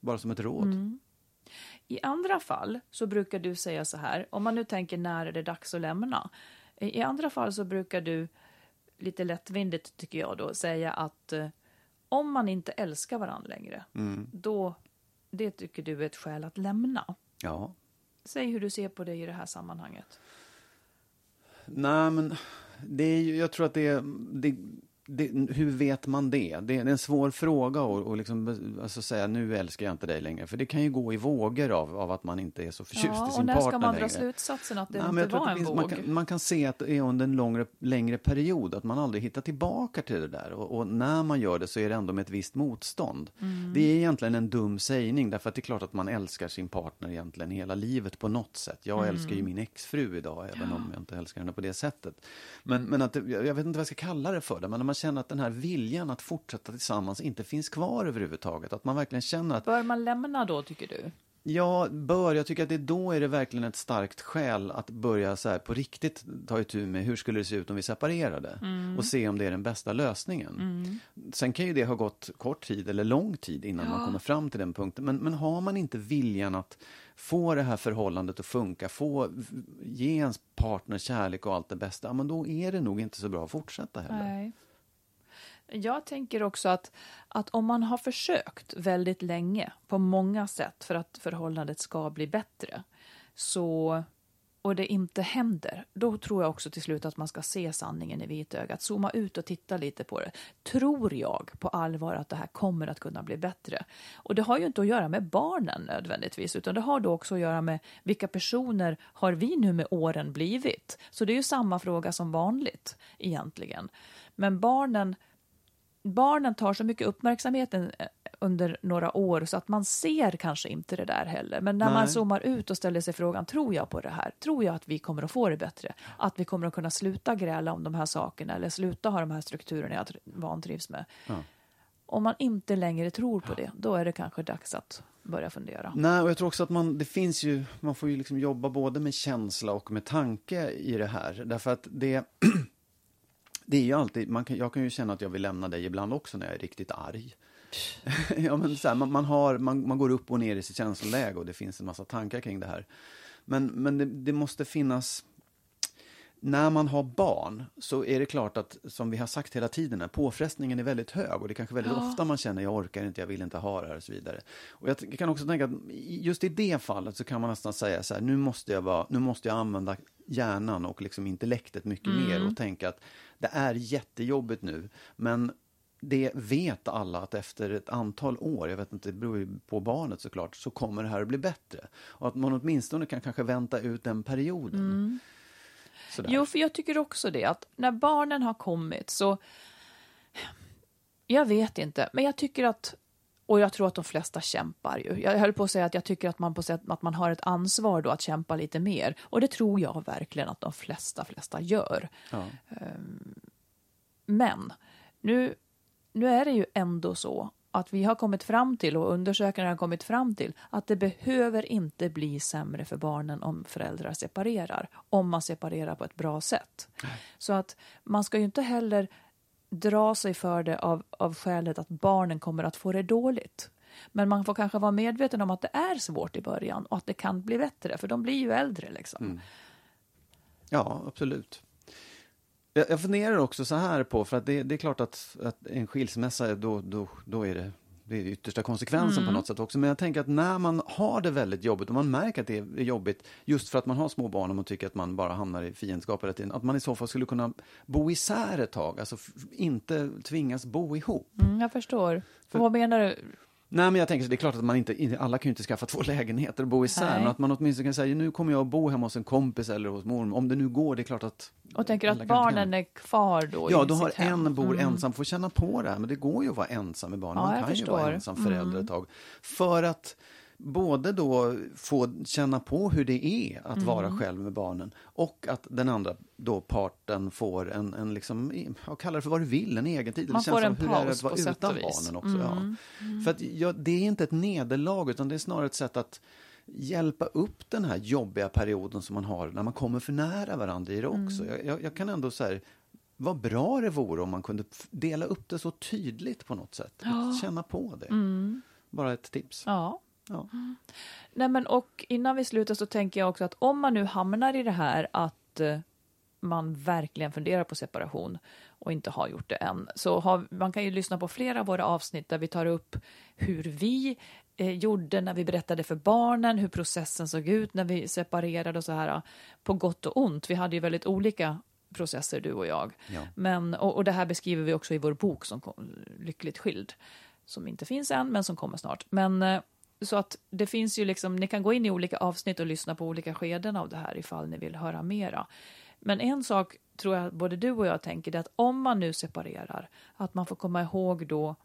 Bara som ett råd. I andra fall så brukar du säga så här, om man nu tänker när är det dags att lämna? I i andra fall så brukar du, lite lättvindigt tycker jag då, säga att eh, om man inte älskar varandra längre, då, det tycker du är ett skäl att lämna. Ja. Säg hur du ser på det i det här sammanhanget. Nej, men det är ju, jag tror att det är... Det, det, hur vet man det? Det är en svår fråga att och liksom, alltså säga nu älskar jag inte dig längre. För det kan ju gå i vågor av, av att man inte är så förtjust i Ja, sin och när partner ska man längre. dra slutsatsen att det Nej, inte var en finns, våg? man, kan, man kan se att det är under en längre, längre period, att man aldrig hittar tillbaka till det där. Och, och när man gör det så är det ändå med ett visst motstånd. Mm. Det är egentligen en dum sägning, därför att det är klart att man älskar sin partner egentligen hela livet på något sätt. Jag Mm. älskar ju min exfru idag, även om jag inte älskar henne på det sättet. Men, men att jag vet inte vad jag ska kalla det för, det, men när man känner att den här viljan att fortsätta tillsammans inte finns kvar överhuvudtaget. Att man verkligen känner att Bör man lämna då, tycker du? Ja, bör. Jag tycker att det då är det verkligen ett starkt skäl att börja så här på riktigt ta itu med hur skulle det se ut om vi separerade och se om det är den bästa lösningen. Sen kan ju det ha gått kort tid eller lång tid innan man kommer fram till den punkten. Men, men har man inte viljan att få det här förhållandet att funka, få ge ens partner kärlek och allt det bästa, ja, men då är det nog inte så bra att fortsätta heller. Nej. Jag tänker också att, att om man har försökt väldigt länge på många sätt för att förhållandet ska bli bättre så, och det inte händer, då tror jag också till slut att man ska se sanningen i vitögat, zooma ut och titta lite på det. Tror jag på allvar att det här kommer att kunna bli bättre? Och det har ju inte att göra med barnen nödvändigtvis, utan det har då också att göra med vilka personer har vi nu med åren blivit? Så det är ju samma fråga som vanligt egentligen. Men barnen barnen tar så mycket uppmärksamhet en- under några år så att man ser kanske inte det där heller. Men när man Nej. zoomar ut och ställer sig frågan, tror jag på det här? Tror jag att vi kommer att få det bättre? Att vi kommer att kunna sluta gräla om de här sakerna eller sluta ha de här strukturerna jag tr- vantrivs med? Om man inte längre tror på det, då är det kanske dags att börja fundera. Nej, och jag tror också att man, det finns ju, man får ju liksom jobba både med känsla och med tanke i det här. Därför att det, (clears throat) det är ju alltid, man kan, jag kan ju känna att jag vill lämna dig ibland också när jag är riktigt arg. (laughs) ja, men så här, man, man, har, man, man går upp och ner i sitt känsloläge och det finns en massa tankar kring det här. Men, men det, det måste finnas, när man har barn så är det klart att, som vi har sagt hela tiden, påfrestningen är väldigt hög och det är kanske väldigt ofta man känner jag orkar inte, jag vill inte ha det här och så vidare. Och jag kan också tänka att just i det fallet så kan man nästan säga så här, nu måste jag, vara, nu måste jag använda hjärnan och liksom intellektet mycket mer och tänka att det är jättejobbigt nu, men det vet alla att efter ett antal år, jag vet inte, det beror ju på barnet såklart, så kommer det här att bli bättre. Och att man åtminstone kan kanske vänta ut den perioden. Sådär. Jo, för jag tycker också det, att när barnen har kommit så... Jag vet inte, men jag tycker att... Och jag tror att de flesta kämpar ju. Jag höll på att säga att jag tycker att man, på sätt, att man har ett ansvar då att kämpa lite mer. Och det tror jag verkligen att de flesta, flesta gör. Ja. Men nu, nu är det ju ändå så att vi har kommit fram till och undersökare har kommit fram till att det behöver inte bli sämre för barnen om föräldrar separerar, om man separerar på ett bra sätt. Så att man ska ju inte heller dra sig för det av, av skälet att barnen kommer att få det dåligt. Men man får kanske vara medveten om att det är svårt i början och att det kan bli bättre, för de blir ju äldre liksom. Ja, absolut. Jag, jag funderar också så här på, för att det, det är klart att, att en skilsmässa, då, då, då är det det är yttersta konsekvensen mm. på något sätt också. Men jag tänker att när man har det väldigt jobbigt och man märker att det är jobbigt just för att man har små barn och man tycker att man bara hamnar i fiendskap hela tiden. Att man i så fall skulle kunna bo isär ett tag, alltså inte tvingas bo ihop. Mm, jag förstår. För, vad menar du? Nej, men jag tänker så det är klart att man inte, alla kan ju inte skaffa två (laughs) lägenheter och bo isär, Nej. men att man åtminstone kan säga nu kommer jag att bo hemma hos en kompis eller hos mormor, om det nu går, det är klart att och tänker att barnen är kvar då Ja, då har en bor mm. ensam, får känna på det här, men det går ju att vara ensam med barnen, ja, man kan förstår. ju vara ensam förälder mm. ett tag. För att både då få känna på hur det är att mm. vara själv med barnen och att den andra då parten får en, en liksom, jag kallar det för vad du vill, en egen tid. Man får en hur paus är det att vara utan barnen också. Ja. Mm. Mm. För att, ja, det är inte ett nederlag utan det är snarare ett sätt att hjälpa upp den här jobbiga perioden som man har när man kommer för nära varandra i det också. Mm. Jag, jag, kan ändå säga vad bra det vore om man kunde dela upp det så tydligt på något sätt. Ja. Känna på det. Mm. Bara ett tips. Ja. Ja. Nej, men och innan vi slutar så tänker jag också att om man nu hamnar i det här att eh, man verkligen funderar på separation och inte har gjort det än, så har, man kan ju lyssna på flera av våra avsnitt där vi tar upp hur vi eh, gjorde när vi berättade för barnen, hur processen såg ut när vi separerade och så här, på gott och ont. Vi hade ju väldigt olika processer, du och jag. Ja. Men, och, och, det här beskriver vi också i vår bok som kom, Lyckligt skild, som inte finns än, men som kommer snart. Men eh, så att det finns ju liksom, ni kan gå in i olika avsnitt och lyssna på olika skeden av det här ifall ni vill höra mera. Men en sak tror jag både du och jag tänker, det är att om man nu separerar, att man får komma ihåg då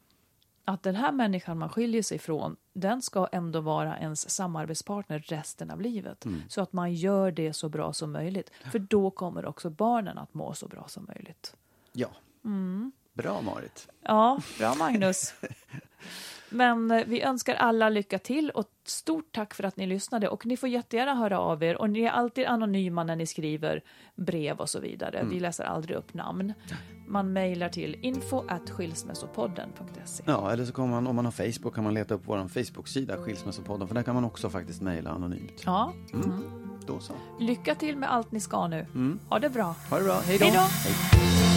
att den här människan man skiljer sig från, den ska ändå vara ens samarbetspartner resten av livet. Mm. Så att man gör det så bra som möjligt. För då kommer också barnen att må så bra som möjligt. Ja. Mm. Bra Marit. Ja, bra Magnus. (laughs) Men eh, vi önskar alla lycka till och stort tack för att ni lyssnade. Och ni får jättegärna höra av er och ni är alltid anonyma när ni skriver brev och så vidare. Mm. Vi läser aldrig upp namn. Man mejlar till info skilsmässopodden.se. Ja, eller så kan man, om man har Facebook kan man leta upp vår Facebook-sida Skilsmässopodden, för där kan man också faktiskt mejla anonymt. Ja. Mm. Mm. Då så. Lycka till med allt ni ska nu. Mm. Ha det bra. Ha det bra. Hej då.